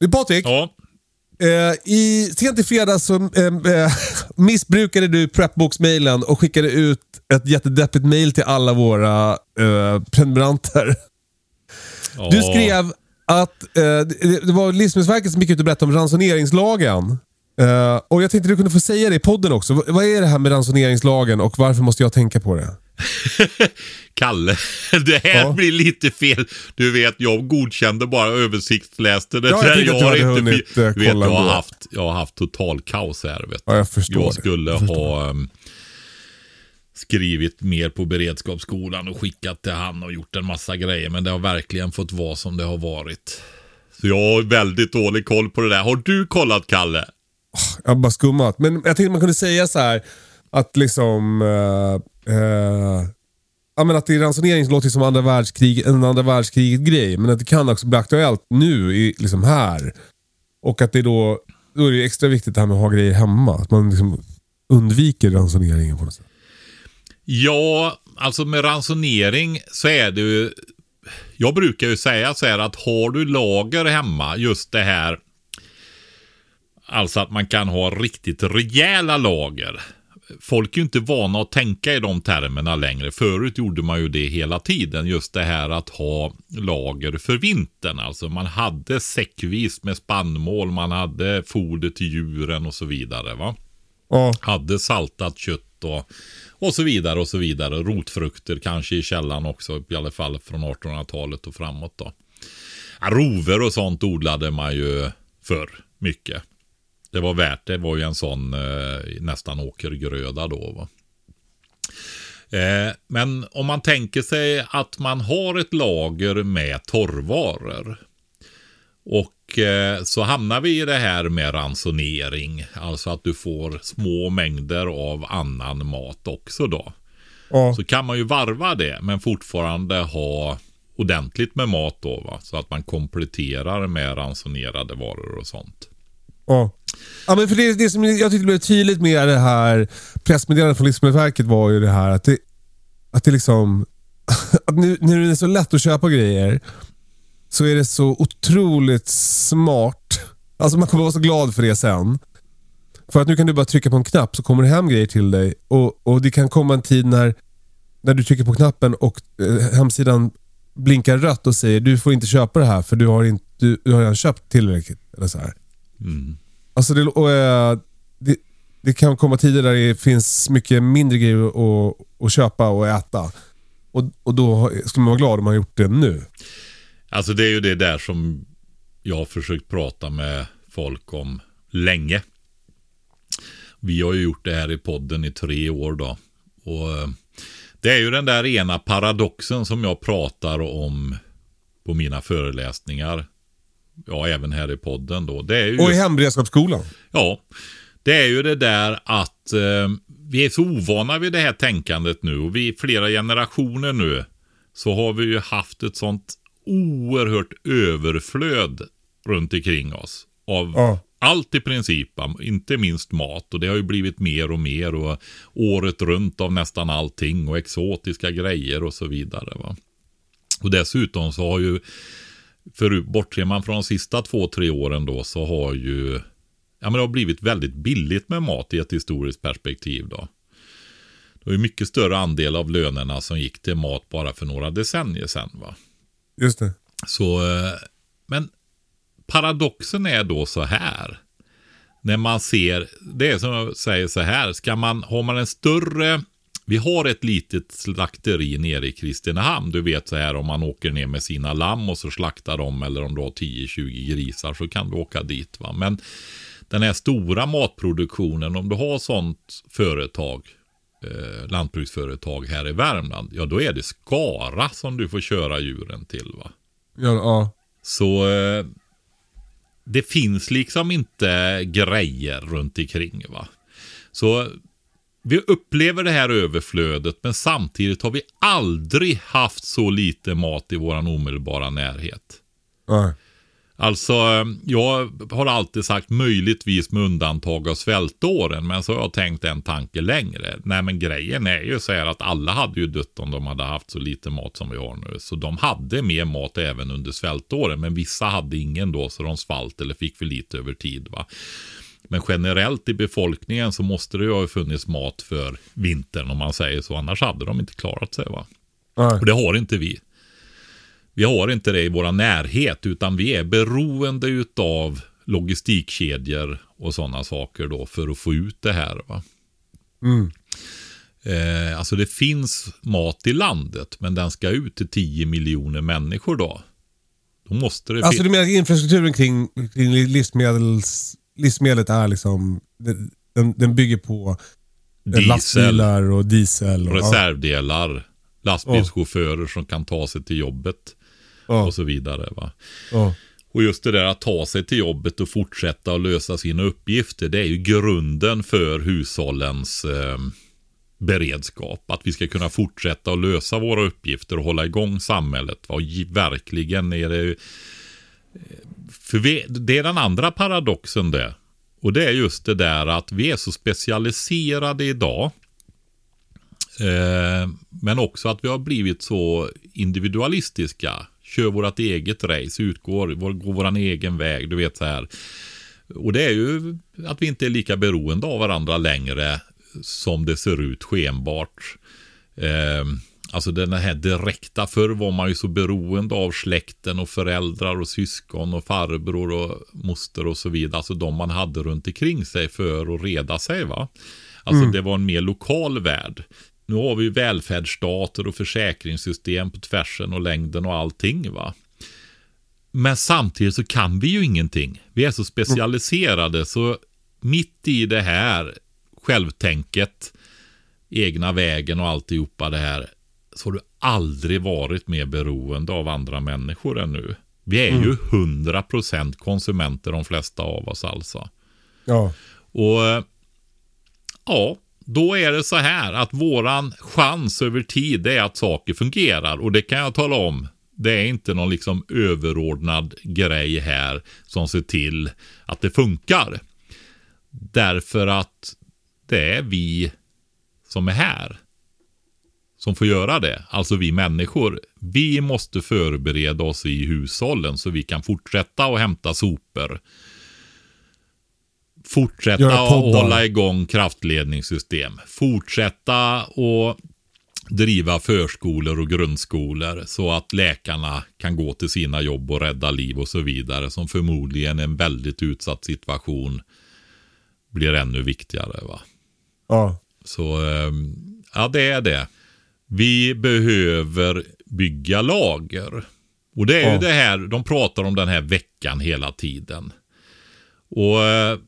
Speaker 3: Du Patrik,
Speaker 4: Ja.
Speaker 3: eh, i, sent i fredags så eh, eh, missbrukade du Prepbox-mailen och skickade ut ett jättedeppigt mail till alla våra eh, prenumeranter.
Speaker 4: ja.
Speaker 3: Du skrev att eh, det, var Livsmedelsverket som gick ut och berättade om ransoneringslagen. Eh, och Jag tänkte du kunde få säga det i podden också. Vad är det här med ransoneringslagen och varför måste jag tänka på det?
Speaker 4: Kalle, det här
Speaker 3: Ja.
Speaker 4: blir lite fel. Du vet, jag godkände bara översiktsläste det.
Speaker 3: Ja, jag att du
Speaker 4: har inte
Speaker 3: hunnit, eh,
Speaker 4: vet, jag har, haft, jag har haft total kaos här. Vet.
Speaker 3: Ja, jag förstår
Speaker 4: jag skulle
Speaker 3: Jag förstår.
Speaker 4: ha um, skrivit mer på beredskapsskolan och skickat till han och gjort en massa grejer. Men det har verkligen fått vara som det har varit. Så jag har väldigt dålig koll på det där. Har du kollat, Kalle?
Speaker 3: Jag har bara skummat. Men jag tänkte man kunde säga så här att liksom... eh, eh, ja, men att det är ransonering låter som andra världskrig, en andra världskriget-grej. Men att det kan också bli aktuellt nu, i, liksom här. Och att det då, då är det extra viktigt det här med att ha grejer hemma. Att man liksom undviker ransoneringen på något sätt.
Speaker 4: Ja, alltså med ransonering så är det ju... Jag brukar ju säga så här att har du lager hemma, just det här... Alltså att man kan ha riktigt rejäla lager. Folk är ju inte vana att tänka i de termerna längre. Förut gjorde man ju det hela tiden. Just det här att ha lager för vintern. Alltså man hade säckvis med spannmål, man hade foder till djuren och så vidare. va
Speaker 3: Ja,
Speaker 4: hade saltat kött och, och så vidare och så vidare. Rotfrukter kanske i källan också, i alla fall från 1800-talet och framåt då. Rover och sånt odlade man ju för mycket. Det var värt det, det var ju en sån eh, nästan åkergröda då. Va? Eh, men om man tänker sig att man har ett lager med torrvaror. Och eh, så hamnar vi i det här med ransonering. Alltså att du får små mängder av annan mat också då.
Speaker 3: ja.
Speaker 4: Så kan man ju varva det men fortfarande ha ordentligt med mat då va. Så att man kompletterar med ransonerade varor och sånt.
Speaker 3: Ja. Ja, men för det, det som jag tyckte blev tydligt med det här pressmeddelandet från Livsmedelsverket var ju det här att det, att det liksom... Att nu, när det är så lätt att köpa grejer så är det så otroligt smart. Alltså man kommer vara så glad för det sen. För att nu kan du bara trycka på en knapp så kommer det hem grejer till dig. Och, och det kan komma en tid när, när du trycker på knappen och eh, hemsidan blinkar rött och säger du får inte köpa det här för du har, inte, du, du har redan köpt tillräckligt. Eller så här. Alltså det, och, eh, det, det kan komma tider där det finns mycket mindre grejer att, att köpa och äta. Och, och då ska man vara glad om man gjort det nu.
Speaker 4: Alltså det är ju det där som jag har försökt prata med folk om länge. Vi har ju gjort det här i podden i tre år då. Och eh, det är ju den där ena paradoxen som jag pratar om på mina föreläsningar. Ja, även här i podden då. Det är ju
Speaker 3: Och i hemberedskapsskolan.
Speaker 4: Ja, det är ju det där att eh, vi är så ovana vid det här tänkandet nu och vi flera generationer nu så har vi ju haft ett sånt oerhört överflöd runt omkring oss av
Speaker 3: Ja.
Speaker 4: allt i princip, inte minst mat. Och det har ju blivit mer och mer och året runt av nästan allting och exotiska grejer och så vidare. Va? Och dessutom så har ju, för bortser man från de sista två, tre åren då, så har ju, ja men det har blivit väldigt billigt med mat i ett historiskt perspektiv då. Det var mycket större andel av lönerna som gick till mat bara för några decennier sedan va.
Speaker 3: Just det.
Speaker 4: Så, eh, men paradoxen är då så här. När man ser, det är som jag säger så här, ska man, har man en större vi har ett litet slakteri nere i Kristinehamn. Du vet så här om man åker ner med sina lamm och så slaktar de eller om du har 10-20 grisar så kan du åka dit. Va? Men den här stora matproduktionen, om du har sånt företag, eh, lantbruksföretag här i Värmland, ja då är det Skara som du får köra djuren till. va.
Speaker 3: Ja, ja.
Speaker 4: Så eh, det finns liksom inte grejer runt omkring va. Så vi upplever det här överflödet men samtidigt har vi aldrig haft så lite mat i våran omedelbara närhet.
Speaker 3: ja.
Speaker 4: Alltså, jag har alltid sagt möjligtvis med undantag av svältåren, men så har jag tänkt en tanke längre. Nej, men grejen är ju så här att alla hade ju dött om de hade haft så lite mat som vi har nu. Så de hade mer mat även under svältåren, men vissa hade ingen då, så de svalt eller fick för lite över tid. va. Men generellt i befolkningen så måste det ju ha funnits mat för vintern om man säger så. Annars hade de inte klarat sig. va.
Speaker 3: ja.
Speaker 4: Och det har inte vi. Vi har inte det i vår närhet utan vi är beroende utav logistikkedjor och sådana saker då för att få ut det här. Va?
Speaker 3: Mm.
Speaker 4: Eh, alltså det finns mat i landet men den ska ut till 10 miljoner människor då. Då måste det
Speaker 3: Alltså du menar infrastrukturen kring, kring livsmedels, livsmedlet är liksom, den, den, bygger på eh,
Speaker 4: diesel,
Speaker 3: lastbilar och diesel. Och,
Speaker 4: reservdelar, lastbilschaufförer som kan ta sig till jobbet
Speaker 3: Ja,
Speaker 4: och så vidare. Va?
Speaker 3: ja,
Speaker 4: Och just det där att ta sig till jobbet och fortsätta att lösa sina uppgifter, det är ju grunden för hushållens eh, beredskap. Att vi ska kunna fortsätta att lösa våra uppgifter och hålla igång samhället. Va? Och verkligen är det... För vi, det är den andra paradoxen det. Och det är just det där att vi är så specialiserade idag. Eh, men också att vi har blivit så individualistiska. Kör vårt eget race, utgår, vår, går vår egen väg, du vet så här. Och det är ju att vi inte är lika beroende av varandra längre som det ser ut skenbart. Eh, alltså den här direkta, förr var man ju så beroende av släkten och föräldrar och syskon och farbror och moster och så vidare. Alltså de man hade runt omkring sig för att reda sig va. Alltså det var en mer lokal värld. Nu har vi ju välfärdsstater och försäkringssystem på tvärsen och längden och allting va. Men samtidigt så kan vi ju ingenting. Vi är så specialiserade så mitt i det här självtänket, egna vägen och alltihopa det här, så har du aldrig varit mer beroende av andra människor än nu. Vi är ju 100% konsumenter de flesta av oss alltså.
Speaker 3: ja.
Speaker 4: Och eh, ja, då är det så här att våran chans över tid är att saker fungerar. Och det kan jag tala om. Det är inte någon liksom överordnad grej här som ser till att det funkar. Därför att det är vi som är här som får göra det. Alltså vi människor. Vi måste förbereda oss i hushållen så vi kan fortsätta att hämta sopor. Fortsätta att hålla igång kraftledningssystem. Fortsätta att driva förskolor och grundskolor så att läkarna kan gå till sina jobb och rädda liv och så vidare. Som förmodligen en väldigt utsatt situation blir ännu viktigare. va.
Speaker 3: ja.
Speaker 4: Så ehm, ja, det är det. Vi behöver bygga lager. Och det är
Speaker 3: Ja.
Speaker 4: ju det här, de pratar om den här veckan hela tiden. Och eh,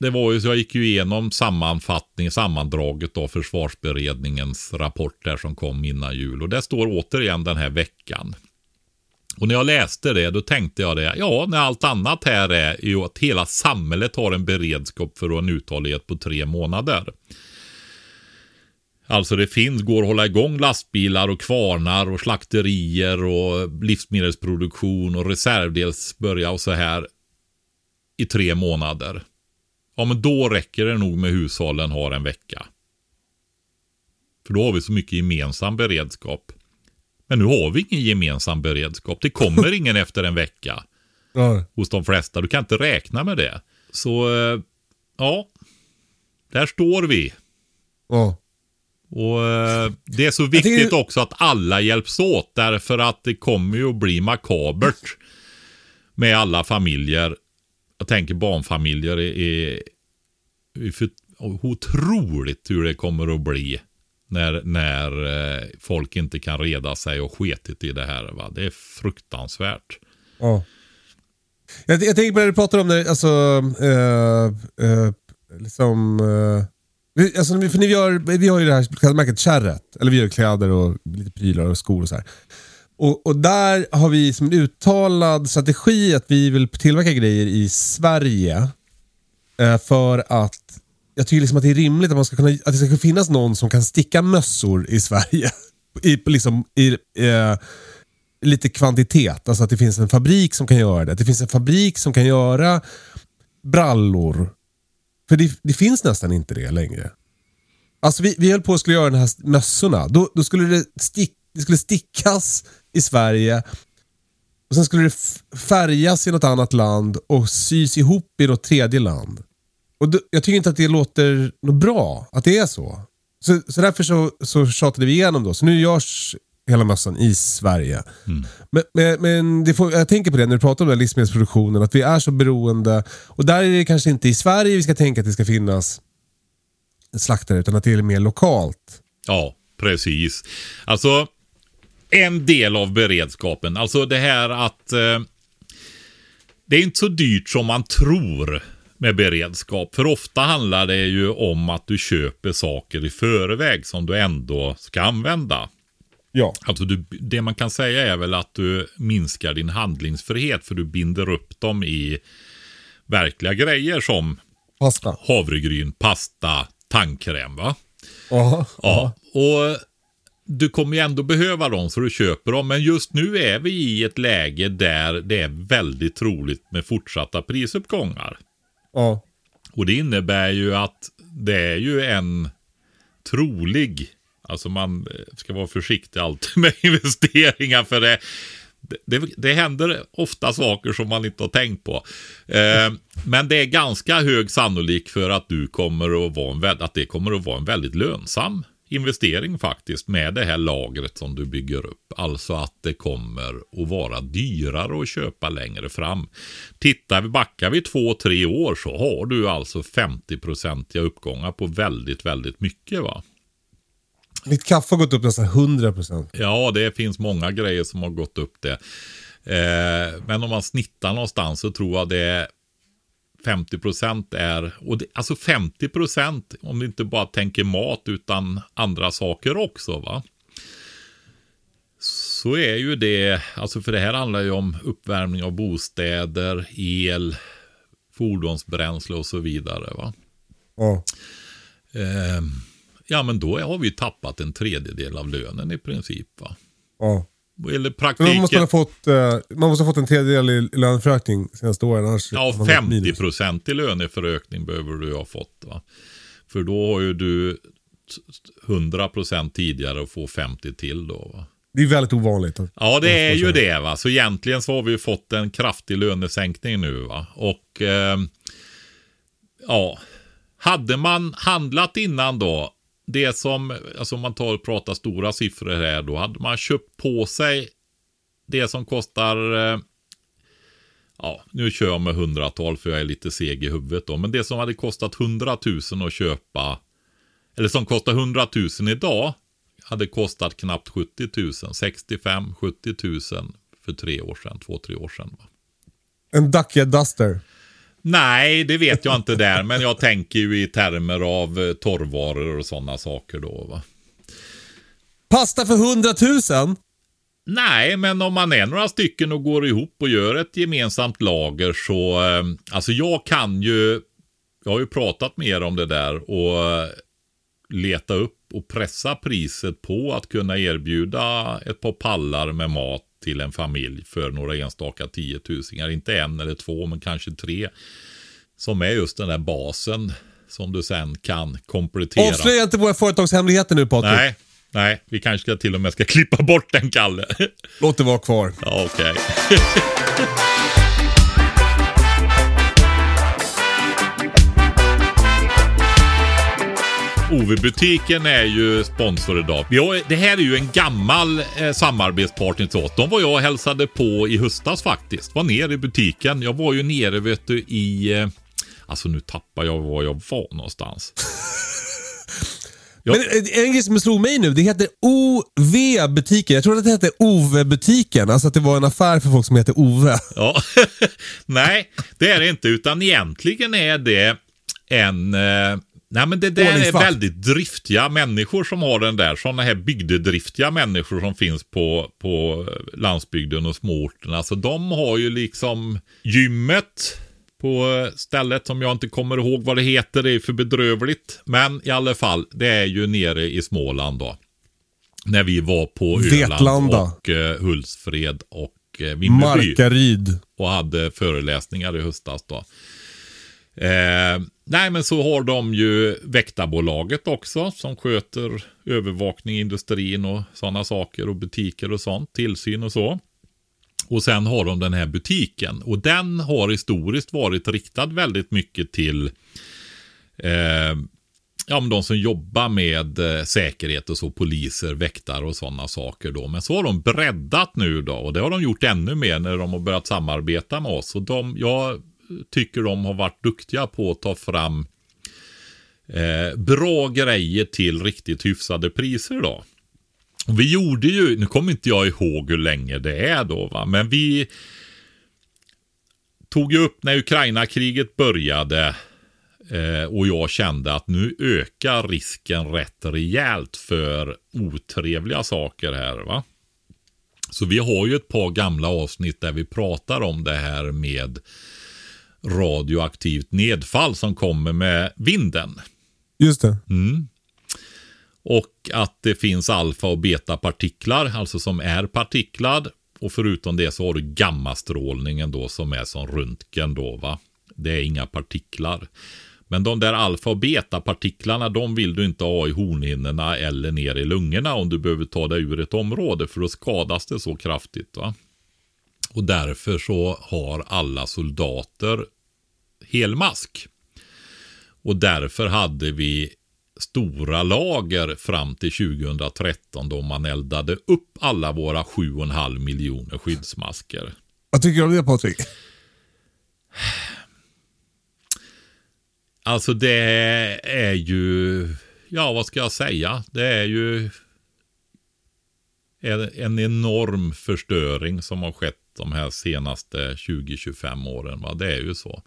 Speaker 4: det var ju så jag gick ju igenom sammanfattning, sammandraget av försvarsberedningens rapport där som kom innan jul. Och där står återigen den här veckan. Och när jag läste det, då tänkte jag det, ja, när allt annat här är ju att hela samhället har en beredskap för en uthållighet på tre månader. Alltså det finns, går att hålla igång lastbilar och kvarnar och slakterier och livsmedelsproduktion och reservdels börja och så här. i tre månader. Ja, men då räcker det nog med hushållen har en vecka. För då har vi så mycket gemensam beredskap. Men nu har vi ingen gemensam beredskap. Det kommer ingen efter en vecka.
Speaker 3: Ja.
Speaker 4: Hos de flesta. Du kan inte räkna med det. Så, eh, ja. Där står vi.
Speaker 3: Ja.
Speaker 4: Och eh, Det är så viktigt
Speaker 3: tycker-
Speaker 4: också att alla hjälps åt. Därför att det kommer ju att bli makabert. Med alla familjer. Jag tänker barnfamiljer. Är, är, för, otroligt hur det kommer att bli. När, när eh, folk inte kan reda sig och sketit i det här. Va? Det är fruktansvärt.
Speaker 3: Ja. Jag, jag tänker på det du pratar om, när, alltså, eh, eh, liksom, eh, vi, alltså, för ni gör, vi har ju det här klädmärket Kärret, eller vi gör kläder och lite prylar och skor och så här. Och, och där har vi som en uttalad strategi att vi vill tillverka grejer i Sverige. Eh, för att jag tycker liksom att det är rimligt att, man ska kunna, att det ska finnas någon som kan sticka mössor i Sverige. I, liksom, i, eh, lite kvantitet. Alltså att det finns en fabrik som kan göra det. Att det finns en fabrik som kan göra brallor. För det, det finns nästan inte det längre. Alltså vi, vi höll på att skulle göra de här mössorna. Då, då skulle det, stick, det skulle stickas i Sverige. Och Sen skulle det färgas i något annat land och sys ihop i något tredje land. Och då, Jag tycker inte att det låter något bra att det är så. Så, så därför så, så tjatade vi igenom då. Så nu görs hela mössan i Sverige. Men, men, men det får, jag tänker på det när du pratar om den livsmedelsproduktionen, att vi är så beroende. Och där är det kanske inte i Sverige vi ska tänka att det ska finnas slaktare, utan att det är mer lokalt.
Speaker 4: Ja, precis. Alltså, en del av beredskapen. Alltså det här att eh, det är inte så dyrt som man tror med beredskap. För ofta handlar det ju om att du köper saker i förväg som du ändå ska använda.
Speaker 3: Ja.
Speaker 4: Alltså du, det man kan säga är väl att du minskar din handlingsfrihet för du binder upp dem i verkliga grejer som
Speaker 3: Pasta.
Speaker 4: havregryn, pasta, tandkräm. Va?
Speaker 3: Aha.
Speaker 4: Ja, och du kommer ju ändå behöva dem så du köper dem. Men just nu är vi i ett läge där det är väldigt troligt med fortsatta prisuppgångar.
Speaker 3: Ja.
Speaker 4: Och det innebär ju att det är ju en trolig, alltså man eh, ska vara försiktig alltid med investeringar för det, det, det händer ofta saker som man inte har tänkt på. Eh, men det är ganska hög sannolik för att du kommer att vara en, att det kommer att vara en väldigt lönsam investering faktiskt med det här lagret som du bygger upp. Alltså att det kommer att vara dyrare att köpa längre fram. Tittar vi, backar vi två, tre år så har du alltså 50-procentiga uppgångar på väldigt, väldigt mycket va.
Speaker 3: Mitt kaffe har gått upp nästan 100%.
Speaker 4: Ja, det finns många grejer som har gått upp det. Eh, men om man snittar någonstans så tror jag det är 50 procent är, och det, alltså 50 procent om du inte bara tänker mat utan andra saker också va. Så är ju det, alltså för det här handlar ju om uppvärmning av bostäder, el, fordonsbränsle och så vidare va.
Speaker 3: Ja.
Speaker 4: Eh, ja men då har vi tappat en tredjedel av lönen i princip va.
Speaker 3: Ja.
Speaker 4: Eller praktiken.
Speaker 3: man, måste ha fått, eh, man måste ha fått en tredjedel i löneförökning senaste åren. Annars
Speaker 4: Ja,
Speaker 3: har man gått
Speaker 4: 50
Speaker 3: minus.
Speaker 4: procent i löneförökning behöver du ha fått. Va? För då har ju du 100 procent tidigare och får 50 till då. Va?
Speaker 3: Det är väldigt ovanligt.
Speaker 4: Ja, det är ju det. va. Så egentligen så har vi ju fått en kraftig lönesänkning nu. va. Och eh, ja, hade man handlat innan då, det som, alltså om man tar och pratar stora siffror här, då hade man köpt på sig det som kostar eh, Ja, nu kör jag med hundratal för jag är lite seg i huvudet då. Men det som hade kostat 100 000 att köpa, eller som kostar 100 000 idag, hade kostat knappt 70 000. 65 70 000 för tre år sedan, två, tre år sedan. Va?
Speaker 3: En Dacia Duster.
Speaker 4: Nej, det vet jag inte där, men jag tänker ju i termer av eh, torrvaror och sådana saker då. Va?
Speaker 3: Pasta för 100 000?
Speaker 4: Nej, men om man är några stycken och går ihop och gör ett gemensamt lager så, eh, alltså jag kan ju, jag har ju pratat mer om det där och eh, leta upp och pressa priset på att kunna erbjuda ett par pallar med mat till en familj för några enstaka tiotusingar. Inte en eller två, men kanske tre. Som är just den där basen som du sen kan komplettera.
Speaker 3: Avslöja inte våra företagshemligheter nu Patrik.
Speaker 4: Nej, nej, vi kanske ska till och med ska klippa bort den, Kalle.
Speaker 3: Låt det vara kvar.
Speaker 4: Okej. OV-butiken är ju sponsor idag. Har, det här är ju en gammal eh, samarbetspartner till oss. De var jag och hälsade på i höstas faktiskt. Var nere i butiken. Jag var ju nere vet du i... Eh, alltså nu tappar jag var jag var någonstans. Ja.
Speaker 3: Men eh, en grej som slog mig nu, det heter OV-butiken. Jag trodde att det hette OV-butiken. Alltså att det var en affär för folk som heter Ove.
Speaker 4: Ja, nej, det är det inte, utan egentligen är det en... Eh, nej, men det där är väldigt driftiga människor som har den där. Sådana här bygdedriftiga människor som finns på, på landsbygden och småorterna. Så de har ju liksom gymmet på stället som jag inte kommer ihåg vad det heter. Det är för bedrövligt. Men i alla fall, det är ju nere i Småland då. När vi var på Öland
Speaker 3: Vetlanda.
Speaker 4: och eh, Hultsfred och eh, Vimmerby
Speaker 3: Markaryd.
Speaker 4: och hade föreläsningar i höstas då. Eh, nej, men så har de ju väktarbolaget också som sköter övervakning i industrin och sådana saker och butiker och sånt, tillsyn och så. Och sen har de den här butiken och den har historiskt varit riktad väldigt mycket till eh, ja, men de som jobbar med eh, säkerhet och så, poliser, väktare och sådana saker då. Men så har de breddat nu då och det har de gjort ännu mer när de har börjat samarbeta med oss. Och de, jag tycker de har varit duktiga på att ta fram eh, bra grejer till riktigt hyfsade priser då. Och vi gjorde ju, nu kommer inte jag ihåg hur länge det är då va, men vi tog ju upp när Ukraina-kriget började eh, och jag kände att nu ökar risken rätt rejält för otrevliga saker här va. Så vi har ju ett par gamla avsnitt där vi pratar om det här med radioaktivt nedfall som kommer med vinden.
Speaker 3: Just det.
Speaker 4: Och att det finns alfa och betapartiklar, alltså som är partiklad. Och förutom det så har du gammastrålningen då som är som röntgen då va. Det är inga partiklar. Men de där alfa och betapartiklarna de vill du inte ha i hornhinnorna eller ner i lungorna om du behöver ta dig ur ett område för då skadas det så kraftigt va. Och därför så har alla soldater helmask. Och därför hade vi stora lager fram till 2013 då man eldade upp alla våra 7,5 miljoner skyddsmasker.
Speaker 3: Vad tycker du om det Patrik?
Speaker 4: Alltså det är ju, ja vad ska jag säga, det är ju en en enorm förstöring som har skett de här senaste 20-25 åren. Va? Det är ju så.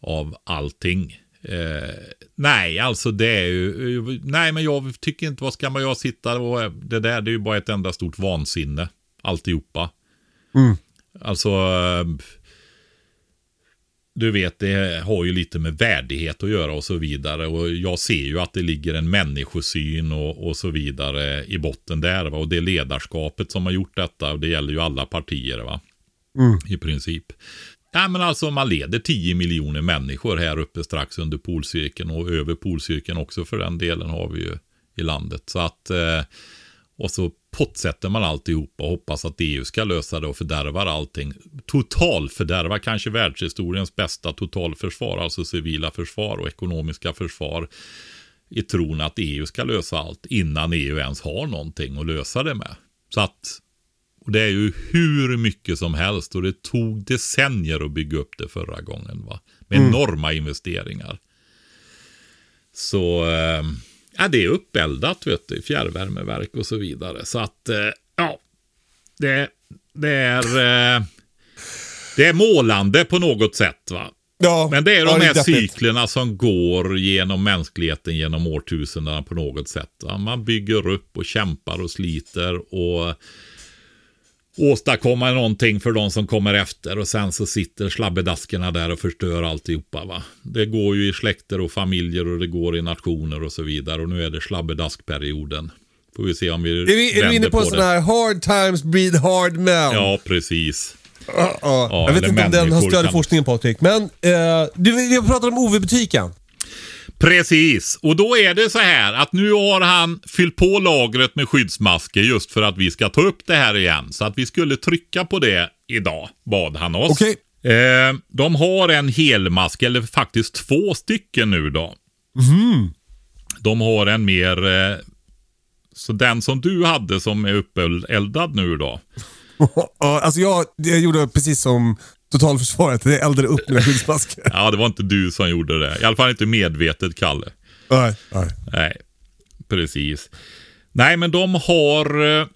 Speaker 4: Av allting. Eh, nej, alltså det är ju, nej men jag tycker inte, vad ska man jag sitta och, det där det är ju bara ett enda stort vansinne. Alltihopa. Alltså, eh, du vet, det har ju lite med värdighet att göra och så vidare. Och jag ser ju att det ligger en människosyn och, och så vidare i botten där. Va? Och det är ledarskapet som har gjort detta. Och det gäller ju alla partier, va. I princip. Ja, men alltså man leder 10 miljoner människor här uppe strax under polcirkeln och över polcirkeln också för den delen har vi ju i landet. Så att, eh, och så pottsätter man alltihopa och hoppas att EU ska lösa det och fördärvar allting. Totalfördärvar kanske världshistoriens bästa totalförsvar, alltså civila försvar och ekonomiska försvar. I tron att EU ska lösa allt innan EU ens har någonting att lösa det med. Så att och det är ju hur mycket som helst och det tog decennier att bygga upp det förra gången. Va? Med enorma investeringar. Så eh, ja, det är uppeldat, vet du, fjärrvärmeverk och så vidare. Så att, eh, ja, det, det är... Eh, det är målande på något sätt. va.
Speaker 3: Ja,
Speaker 4: Men det är de
Speaker 3: ja,
Speaker 4: här cyklerna som går genom mänskligheten genom årtusendena på något sätt. va. Man bygger upp och kämpar och sliter och åstadkomma någonting för de som kommer efter och sen så sitter slabbedaskerna där och förstör alltihopa. Va? Det går ju i släkter och familjer och det går i nationer och så vidare och nu är det slabbedaskperioden Får vi se om vi
Speaker 3: Är vi, är vi inne på
Speaker 4: det.
Speaker 3: sån här hard times breed hard men?
Speaker 4: Ja, precis.
Speaker 3: Ja, ja. Jag vet inte om den har stöd i forskningen Patrik. Men eh, du, vi har pratat om OV-butiken.
Speaker 4: Precis, och då är det så här att nu har han fyllt på lagret med skyddsmasker just för att vi ska ta upp det här igen. Så att vi skulle trycka på det idag, bad han oss.
Speaker 3: Okej.
Speaker 4: Eh, de har en helmask, eller faktiskt två stycken nu då. De har en mer, eh, så den som du hade som är uppeldad nu då.
Speaker 3: Ja, alltså jag, jag gjorde precis som totalförsvaret. Jag eldade upp mina skyddsmasker.
Speaker 4: Ja, det var inte du som gjorde det. I alla fall inte medvetet, Kalle.
Speaker 3: Nej, nej.
Speaker 4: Nej, precis. Nej, men de har eh,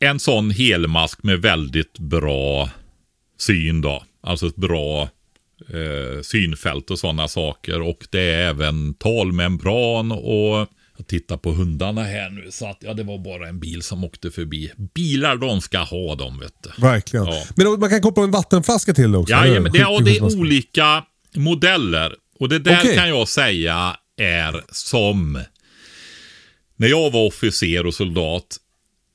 Speaker 4: en sån helmask med väldigt bra syn då. Alltså ett bra eh, synfält och sådana saker. Och det är även talmembran och jag tittar på hundarna här nu så att ja, det var bara en bil som åkte förbi. Bilar de ska ha dem vet du.
Speaker 3: Verkligen.
Speaker 4: Ja.
Speaker 3: Men man kan koppla en vattenflaska till också.
Speaker 4: Ja, ja, men det, ja, det är olika modeller. Och det där
Speaker 3: Okej.
Speaker 4: kan jag säga är som när jag var officer och soldat.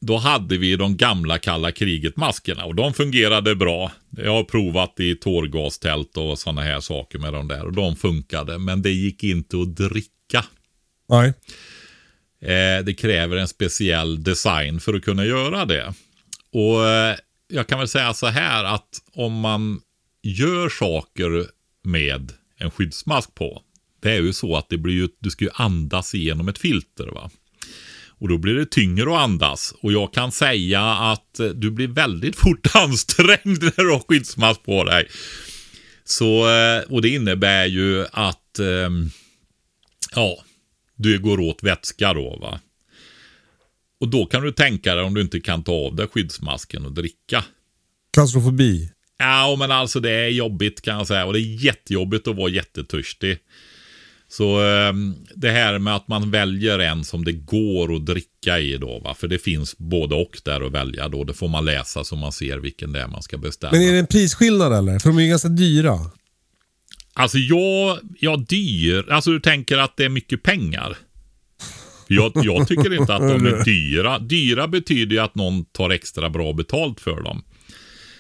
Speaker 4: Då hade vi de gamla kalla kriget-maskerna och de fungerade bra. Jag har provat i tårgastält och sådana här saker med de där och de funkade. Men det gick inte att dricka.
Speaker 3: Nej.
Speaker 4: Eh, det kräver en speciell design för att kunna göra det. Och eh, jag kan väl säga så här att om man gör saker med en skyddsmask på. Det är ju så att det blir ju, du ska ju andas igenom ett filter va. Och då blir det tyngre att andas. Och jag kan säga att eh, du blir väldigt fort ansträngd när du har skyddsmask på dig. Så, eh, och det innebär ju att, ehm, ja, du går åt vätska då va. Och då kan du tänka dig om du inte kan ta av dig skyddsmasken och dricka.
Speaker 3: Klaustrofobi.
Speaker 4: Ja, men alltså det är jobbigt kan jag säga. Och det är jättejobbigt att vara jättetörstig. Så ehm, det här med att man väljer en som det går att dricka i då va. För det finns både och där att välja då. Det får man läsa så man ser vilken det är man ska beställa.
Speaker 3: Men är det en prisskillnad eller? För de är ju ganska dyra.
Speaker 4: Alltså jag, jag dyr. Alltså du tänker att det är mycket pengar. Jag, jag tycker inte att de är dyra. Dyra betyder ju att någon tar extra bra betalt för dem.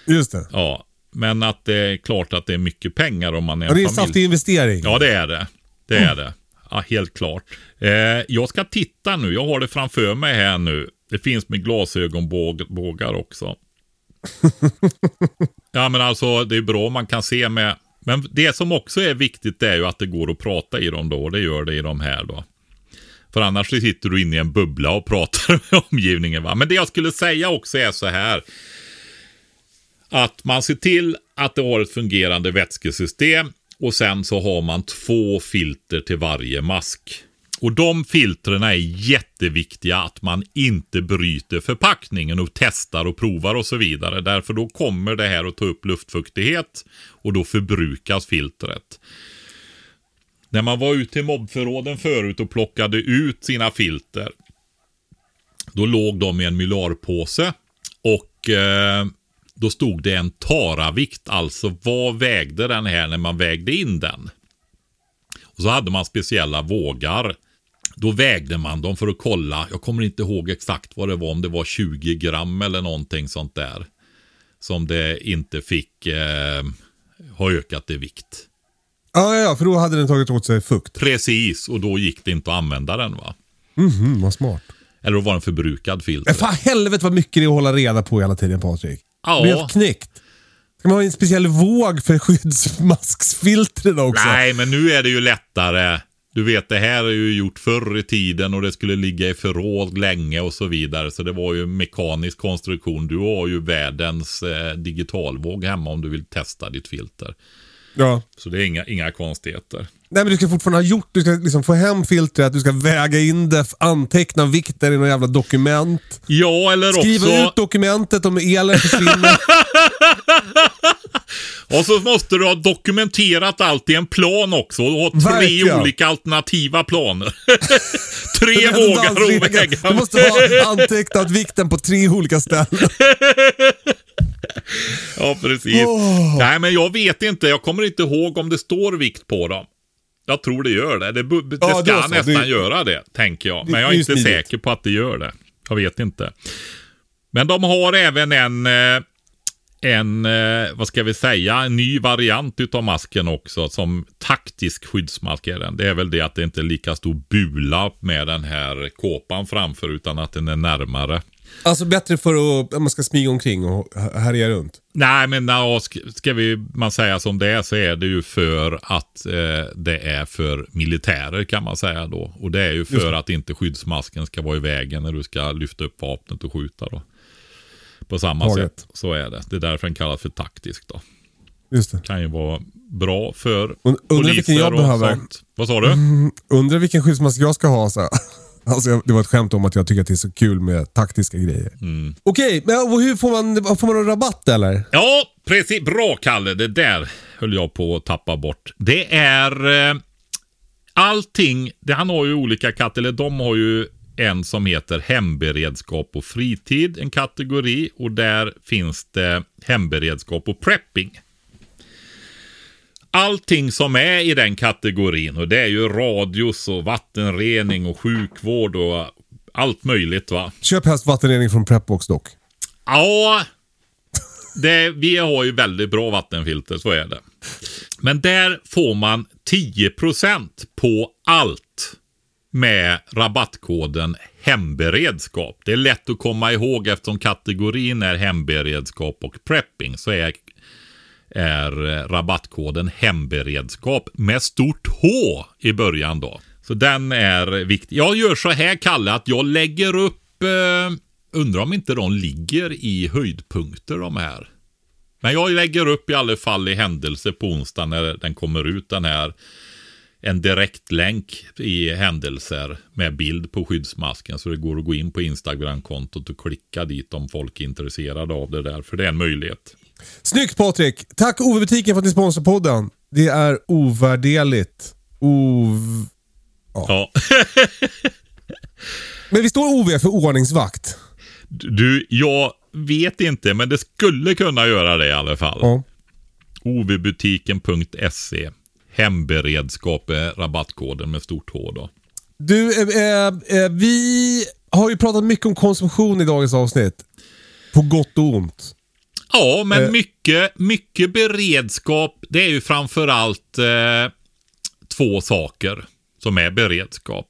Speaker 3: Just det.
Speaker 4: Ja, men att det är klart att det är mycket pengar om man är
Speaker 3: Ja, det är
Speaker 4: en
Speaker 3: en
Speaker 4: familj.
Speaker 3: saftig investering.
Speaker 4: Ja, det är det. Det är det. Ja, helt klart. Eh, jag ska titta nu. Jag har det framför mig här nu. Det finns med glasögonbågar också. ja, men alltså det är bra om man kan se med. Men det som också är viktigt är ju att det går att prata i dem då. Och det gör det i de här då. För annars sitter du inne i en bubbla och pratar med omgivningen. Va? Men det jag skulle säga också är så här. Att man ser till att det har ett fungerande vätskesystem. Och sen så har man två filter till varje mask. Och de filtren är jätteviktiga att man inte bryter förpackningen och testar och provar och så vidare. Därför då kommer det här att ta upp luftfuktighet och då förbrukas filtret. När man var ute i mobbförråden förut och plockade ut sina filter. Då låg de i en mylarpåse. Och eh, då stod det en taravikt. Alltså vad vägde den här när man vägde in den? Och så hade man speciella vågar. Då vägde man dem för att kolla. Jag kommer inte ihåg exakt vad det var. Om det var 20 gram eller någonting sånt där. Som det inte fick eh, ha ökat i vikt.
Speaker 3: Ja, ja, för då hade den tagit åt sig fukt.
Speaker 4: Precis, och då gick det inte att använda den va.
Speaker 3: Mhm, vad smart.
Speaker 4: Eller då var den förbrukad filter.
Speaker 3: Men fan helvete vad mycket det är att hålla reda på hela tiden Patrik.
Speaker 4: Ja.
Speaker 3: Helt knäckt. Ska man ha en speciell våg för skyddsmasksfiltren också?
Speaker 4: Nej, men nu är det ju lättare. Du vet, det här är ju gjort förr i tiden och det skulle ligga i förråd länge och så vidare. Så det var ju mekanisk konstruktion. Du har ju världens eh, digitalvåg hemma om du vill testa ditt filter.
Speaker 3: Ja.
Speaker 4: Så det är inga, inga konstigheter.
Speaker 3: Nej men du ska fortfarande ha gjort, du ska liksom få hem filtret, du ska väga in det, anteckna vikter i något jävla dokument.
Speaker 4: Ja, eller
Speaker 3: Skriva
Speaker 4: också...
Speaker 3: ut dokumentet om elen försvinner.
Speaker 4: Och så måste du ha dokumenterat allt i en plan också. Och ha tre
Speaker 3: Verkligen.
Speaker 4: olika alternativa planer. tre vågar
Speaker 3: Redundansregel.
Speaker 4: väga.
Speaker 3: Du måste ha antecknat vikten på tre olika ställen.
Speaker 4: Ja, precis.
Speaker 3: Åh.
Speaker 4: Nej, men jag vet inte. Jag kommer inte ihåg om det står vikt på dem. Jag tror det gör det. Det, det
Speaker 3: Ja,
Speaker 4: ska
Speaker 3: så.
Speaker 4: nästan
Speaker 3: Det-
Speaker 4: göra det, tänker jag.
Speaker 3: det-
Speaker 4: Men jag
Speaker 3: det
Speaker 4: är inte
Speaker 3: smidigt.
Speaker 4: säker på att det gör det. Jag vet inte. Men de har även en, eh, en eh, vad ska vi säga, en ny variant utav masken också. Som taktisk skyddsmask är den. Det är väl det att det inte är lika stor bula med den här kåpan framför. Utan att den är närmare.
Speaker 3: Alltså bättre för att man ska smyga omkring och härja runt.
Speaker 4: Nej, men ja, ska, vi, man säga som det är så är det ju för att eh, det är för militärer kan man säga då. Och det är ju för att inte skyddsmasken ska vara i vägen när du ska lyfta upp vapnet och skjuta då. På samma
Speaker 3: Taget.
Speaker 4: sätt, så är det. Det är därför den kallas för taktisk då.
Speaker 3: Just det.
Speaker 4: Kan ju vara bra för
Speaker 3: Und- undrar
Speaker 4: poliser
Speaker 3: vilken jag
Speaker 4: och
Speaker 3: behöver.
Speaker 4: sånt. Vad sa du?
Speaker 3: Undrar vilken skyddsmask jag ska ha. Så. Alltså, det var ett skämt om att jag tycker att det är så kul med taktiska grejer.
Speaker 4: Mm.
Speaker 3: Okej, men och hur får man, får man någon rabatt eller?
Speaker 4: Ja, precis. Bra Kalle. Det där höll jag på att tappa bort. Det är eh, allting. Det, han har ju olika kategorier. De har ju en som heter hemberedskap och fritid. En kategori. Och där finns det hemberedskap och prepping. Allting som är i den kategorin. Och det är ju radios och vattenrening och sjukvård och allt möjligt va.
Speaker 3: Köp helst vattenrening från Prepbox dock.
Speaker 4: Ja, det, vi har ju väldigt bra vattenfilter, så är det. Men där får man 10% på allt med rabattkoden hemberedskap. Det är lätt att komma ihåg eftersom kategorin är hemberedskap och prepping så är, är eh, rabattkoden hemberedskap med stort H i början då. Så den är viktig. Jag gör så här Kalle att jag lägger upp eh, Undrar om inte de ligger i höjdpunkter de här. Men jag lägger upp i alla fall i händelse på onsdag när den kommer ut den här. En direktlänk i händelser med bild på skyddsmasken. Så det går att gå in på Instagram-kontot och klicka dit om folk är intresserade av det där. För det är en möjlighet.
Speaker 3: Snyggt Patrik! Tack Ove-butiken för att ni sponsrar podden. Det är ovärderligt. Ov...
Speaker 4: Ja.
Speaker 3: Men vi står OV för ordningsvakt.
Speaker 4: Du, jag vet inte, men det skulle kunna göra det i alla fall.
Speaker 3: Ja.
Speaker 4: ovbutiken.se Hemberedskap är rabattkoden med stort H då.
Speaker 3: Du, eh, eh, eh, vi har ju pratat mycket om konsumtion i dagens avsnitt. På gott och ont.
Speaker 4: Ja, men
Speaker 3: Eh.
Speaker 4: mycket, mycket beredskap, det är ju framförallt eh, två saker som är beredskap.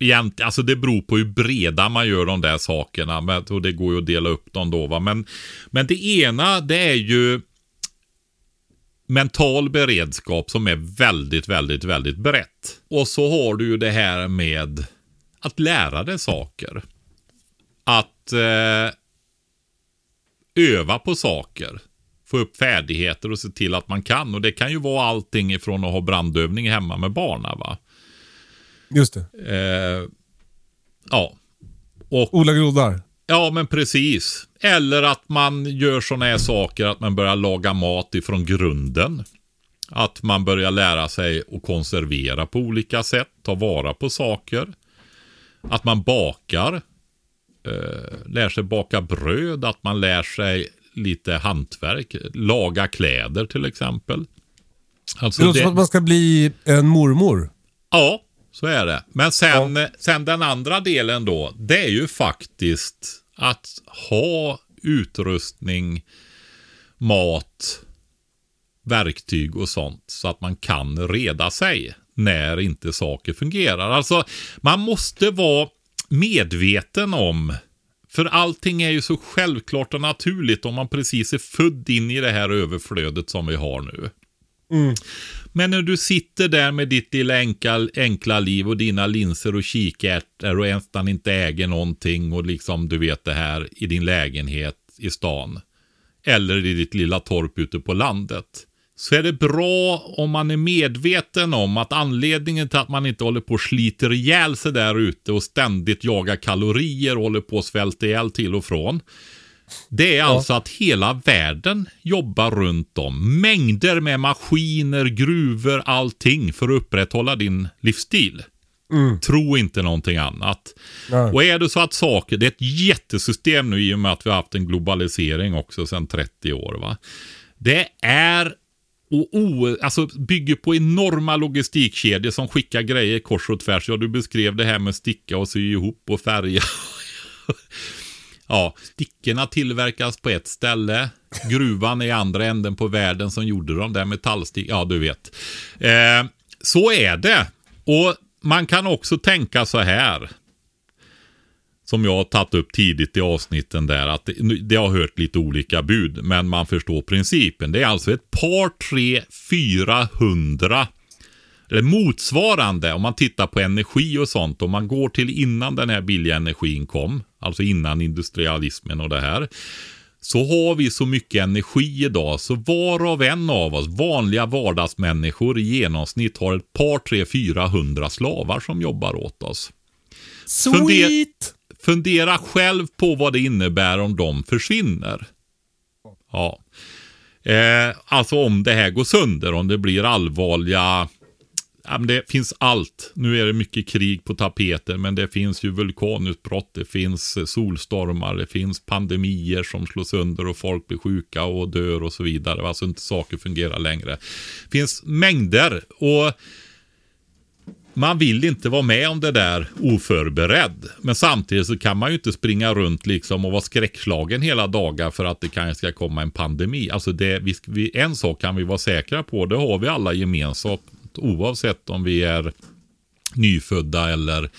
Speaker 4: Egent, alltså det beror på hur breda man gör de där sakerna. Men, och det går ju att dela upp dem då. Va? Men, men det ena, det är ju mental beredskap som är väldigt, väldigt, väldigt brett. Och så har du ju det här med att lära dig saker. Att eh, öva på saker. Få upp färdigheter och se till att man kan. Och det kan ju vara allting ifrån att ha brandövning hemma med barna va.
Speaker 3: Just det.
Speaker 4: Eh, ja. Och
Speaker 3: Ola groddar.
Speaker 4: Ja, men precis. Eller att man gör sådana här saker att man börjar laga mat ifrån grunden. Att man börjar lära sig att konservera på olika sätt, ta vara på saker. Att man bakar, eh, lär sig baka bröd, att man lär sig lite hantverk, laga kläder till exempel.
Speaker 3: Det
Speaker 4: Alltså
Speaker 3: låter som att man ska bli en mormor.
Speaker 4: Ja, så är det. Men sen, sen den andra delen då, det är ju faktiskt att ha utrustning, mat, verktyg och sånt så att man kan reda sig när inte saker fungerar. Alltså, man måste vara medveten om för allting är ju så självklart och naturligt om man precis är född in i det här överflödet som vi har nu. Men när du sitter där med ditt lilla enkla, enkla liv och dina linser och kikärtor och nästan inte äger någonting och liksom du vet det här i din lägenhet i stan. Eller i ditt lilla torp ute på landet. Så är det bra om man är medveten om att anledningen till att man inte håller på och sliter ihjäl sig där ute och ständigt jagar kalorier och håller på att svälta ihjäl till och från. Det är alltså att hela världen jobbar runt om. Mängder med maskiner, gruvor, allting för att upprätthålla din livsstil. Tro inte någonting annat.
Speaker 3: Nej.
Speaker 4: Och är det så att saker, det är ett jättesystem nu i och med att vi har haft en globalisering också sedan 30 år. Va? Det är och o, alltså bygger på enorma logistikkedjor som skickar grejer kors och tvärs. Ja, du beskrev det här med sticka och sy ihop och färga. ja, stickorna tillverkas på ett ställe. Gruvan är i andra änden på världen som gjorde de där metallstick. Ja, du vet. Eh, så är det. Och man kan också tänka så här. Som jag har tagit upp tidigt i avsnitten där. Att det, det har hört lite olika bud. Men man förstår principen. Det är alltså ett par, tre, fyra hundra eller motsvarande om man tittar på energi och sånt. Om man går till innan den här billiga energin kom, alltså innan industrialismen och det här. Så har vi så mycket energi idag så var och en av oss, vanliga vardagsmänniskor i genomsnitt har ett par, tre, fyra hundra slavar som jobbar åt oss.
Speaker 3: Sweet!
Speaker 4: Funder, fundera själv på vad det innebär om de försvinner. Ja. Eh, alltså om det här går sönder, om det blir allvarliga Ja, men det finns allt. Nu är det mycket krig på tapeten, men det finns ju vulkanutbrott, det finns eh, solstormar, det finns pandemier som slår sönder och folk blir sjuka och dör och så vidare. Alltså inte saker fungerar längre. Det finns mängder och man vill inte vara med om det där oförberedd. Men samtidigt så kan man ju inte springa runt liksom och vara skräckslagen hela dagar för att det kanske ska komma en pandemi. Alltså det, vi, vi, en sak kan vi vara säkra på, det har vi alla gemensamt oavsett om vi är nyfödda eller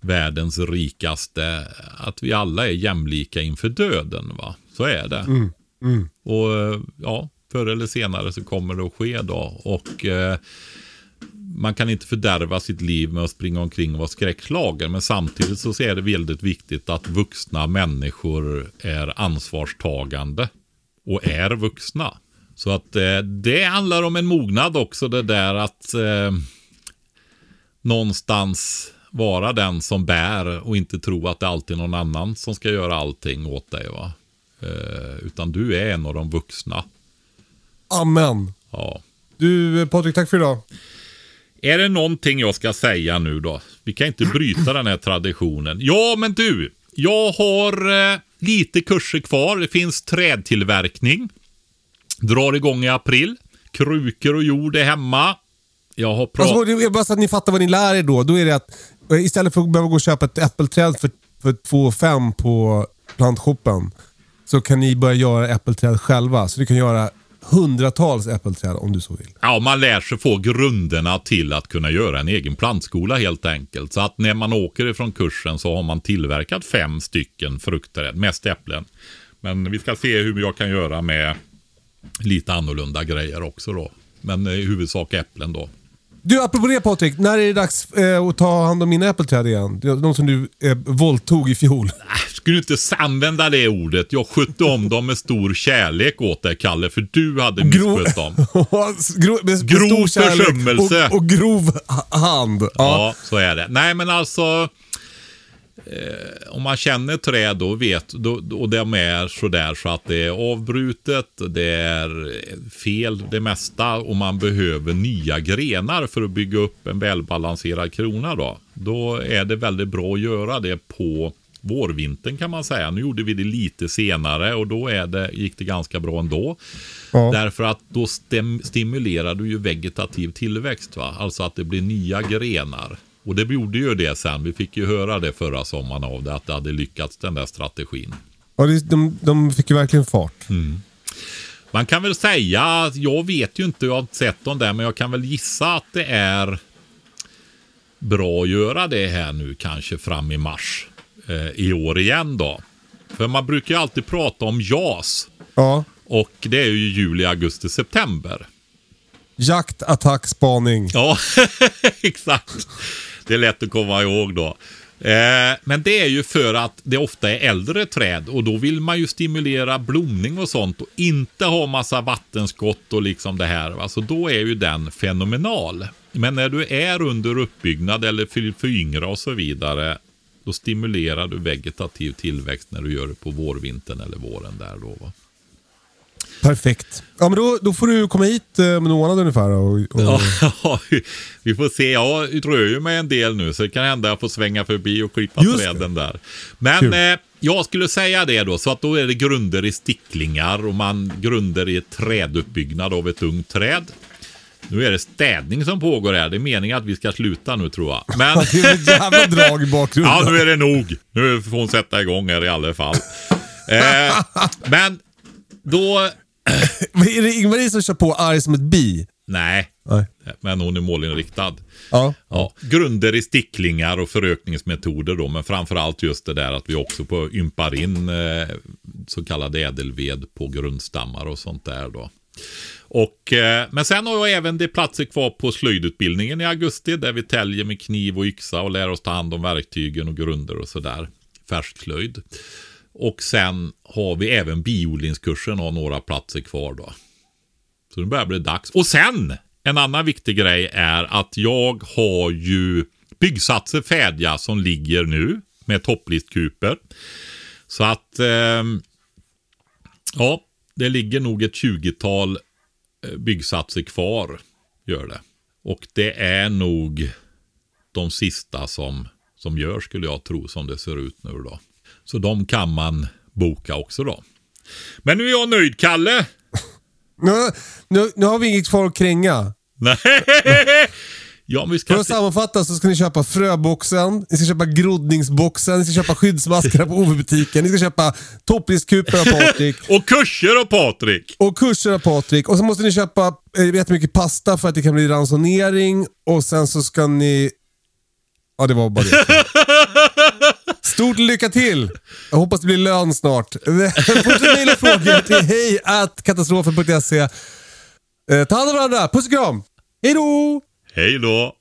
Speaker 4: världens rikaste. Att vi alla är jämlika inför döden. va? Så är det.
Speaker 3: Mm, mm.
Speaker 4: Och ja, förr eller senare så kommer det att ske då. Och eh, man kan inte fördärva sitt liv med att springa omkring och vara skräckslagen. Men samtidigt så är det väldigt viktigt att vuxna människor är ansvarstagande. Och är vuxna. Så att eh, det handlar om en mognad också det där att eh, någonstans vara den som bär och inte tro att det alltid är någon annan som ska göra allting åt dig. Va? Eh, utan du är en av de vuxna.
Speaker 3: Amen.
Speaker 4: Ja.
Speaker 3: Du Patrik, tack för idag.
Speaker 4: Är det någonting jag ska säga nu då? Vi kan inte bryta den här traditionen. Ja, men du. Jag har eh, lite kurser kvar. Det finns trädtillverkning. Drar igång i april. Krukor och jord är hemma. Jag har pratat...
Speaker 3: Alltså, bara så att ni fattar vad ni lär er då. Då är det att eh, istället för att behöva gå och köpa ett äppelträd för, för 2 5 på plantshoppen så kan ni börja göra äppelträd själva. Så ni kan göra hundratals äppelträd om du så vill.
Speaker 4: Ja, man lär sig få grunderna till att kunna göra en egen plantskola helt enkelt. Så att när man åker ifrån kursen så har man tillverkat fem stycken fruktträd, mest äpplen. Men vi ska se hur jag kan göra med lite annorlunda grejer också då. Men eh, i huvudsak äpplen då.
Speaker 3: Du, apropå det Patrik. När är det dags eh, att ta hand om mina äppelträd igen? De som du eh, våldtog i fjol.
Speaker 4: Äh, skulle du inte använda det ordet? Jag skötte om dem med stor kärlek åt dig, Kalle, för du hade misskött dem.
Speaker 3: grov, med, med
Speaker 4: grov försummelse.
Speaker 3: Och, och, grov hand. Ja.
Speaker 4: ja, så är det. Nej, men alltså eh, om man känner träd då vet, då, och de är sådär så att det är avbrutet, det är fel det mesta och man behöver nya grenar för att bygga upp en välbalanserad krona då. Då är det väldigt bra att göra det på vårvintern kan man säga. Nu gjorde vi det lite senare och då är det, gick det ganska bra ändå. Ja. Därför att då stem, stimulerar du ju vegetativ tillväxt. Va? Alltså att det blir nya grenar. Och det gjorde ju det sen. Vi fick ju höra det förra sommaren av det, att det hade lyckats den där strategin.
Speaker 3: Ja, de, de fick ju verkligen fart.
Speaker 4: Mm. Man kan väl säga, jag vet ju inte, jag har inte sett dem där, men jag kan väl gissa att det är bra att göra det här nu kanske fram i mars eh, i år igen då. För man brukar ju alltid prata om JAS.
Speaker 3: Ja.
Speaker 4: Och det är ju juli, augusti, september.
Speaker 3: Jakt, attack, spaning.
Speaker 4: Ja, exakt. Det är lätt att komma ihåg då. Eh, men det är ju för att det ofta är äldre träd och då vill man ju stimulera blomning och sånt och inte ha massa vattenskott och liksom det här. Alltså då är ju den fenomenal. Men när du är under uppbyggnad eller för, föryngra och så vidare då stimulerar du vegetativ tillväxt när du gör det på vårvintern eller våren där då. Va?
Speaker 3: Perfekt. Ja, men då, då får du komma hit eh, om en månad ungefär. Och, och...
Speaker 4: Ja, vi får se. Jag rör ju mig en del nu så det kan hända att jag får svänga förbi och klippa Just träden där. Men eh, jag skulle säga det då, så att då är det grunder i sticklingar och man grunder i träduppbyggnad av ett ungt träd. Nu är det städning som pågår här. Det är meningen att vi ska sluta nu tror jag. Men...
Speaker 3: Det är ett jävla drag i bakgrunden.
Speaker 4: Ja, nu är det nog. Nu får hon sätta igång här i alla fall. Eh, men då...
Speaker 3: Men är det Ingmarie som kör på arg som ett bi?
Speaker 4: Nej,
Speaker 3: Nej.
Speaker 4: men hon är målinriktad.
Speaker 3: Ja.
Speaker 4: Ja, grunder i sticklingar och förökningsmetoder då, men framförallt just det där att vi också på ympar in eh, så kallad ädelved på grundstammar och sånt där då. Och, eh, men sen har jag även det platser kvar på slöjdutbildningen i augusti där vi täljer med kniv och yxa och lär oss ta hand om verktygen och grunder och sådär. Färskslöjd. Och sen har vi även biodlingskursen och några platser kvar då. Så nu börjar det bli dags. Och sen, en annan viktig grej är att jag har ju byggsatser färdiga som ligger nu med topplistkuper. Så att, eh, ja, det ligger nog ett 20-tal eh, byggsatser kvar, gör det. Och det är nog de sista som, som gör, skulle jag tro, som det ser ut nu då. Så de kan man boka också då. Men nu är jag nöjd, Kalle.
Speaker 3: Nu, nu, nu har vi inget kvar att kränga.
Speaker 4: Nej. Ja, vi
Speaker 3: För
Speaker 4: ska
Speaker 3: att sammanfatta så ska ni köpa fröboxen, ni ska köpa groddningsboxen, ni ska köpa skyddsmaskerna på OV-butiken, ni ska köpa topplistkuper av Patrik
Speaker 4: Och kurser och Patrik.
Speaker 3: och kurser av Patrik. Och så måste ni köpa eh, jättemycket pasta för att det kan bli ransonering och sen så ska ni... Ja, det var bara det. Stort lycka till! Jag hoppas det blir lön snart. Fortsätt mejla frågor till hejkatastrofen.se. Eh, Ta hand om varandra, puss och kram! Hej då!
Speaker 4: Hej då.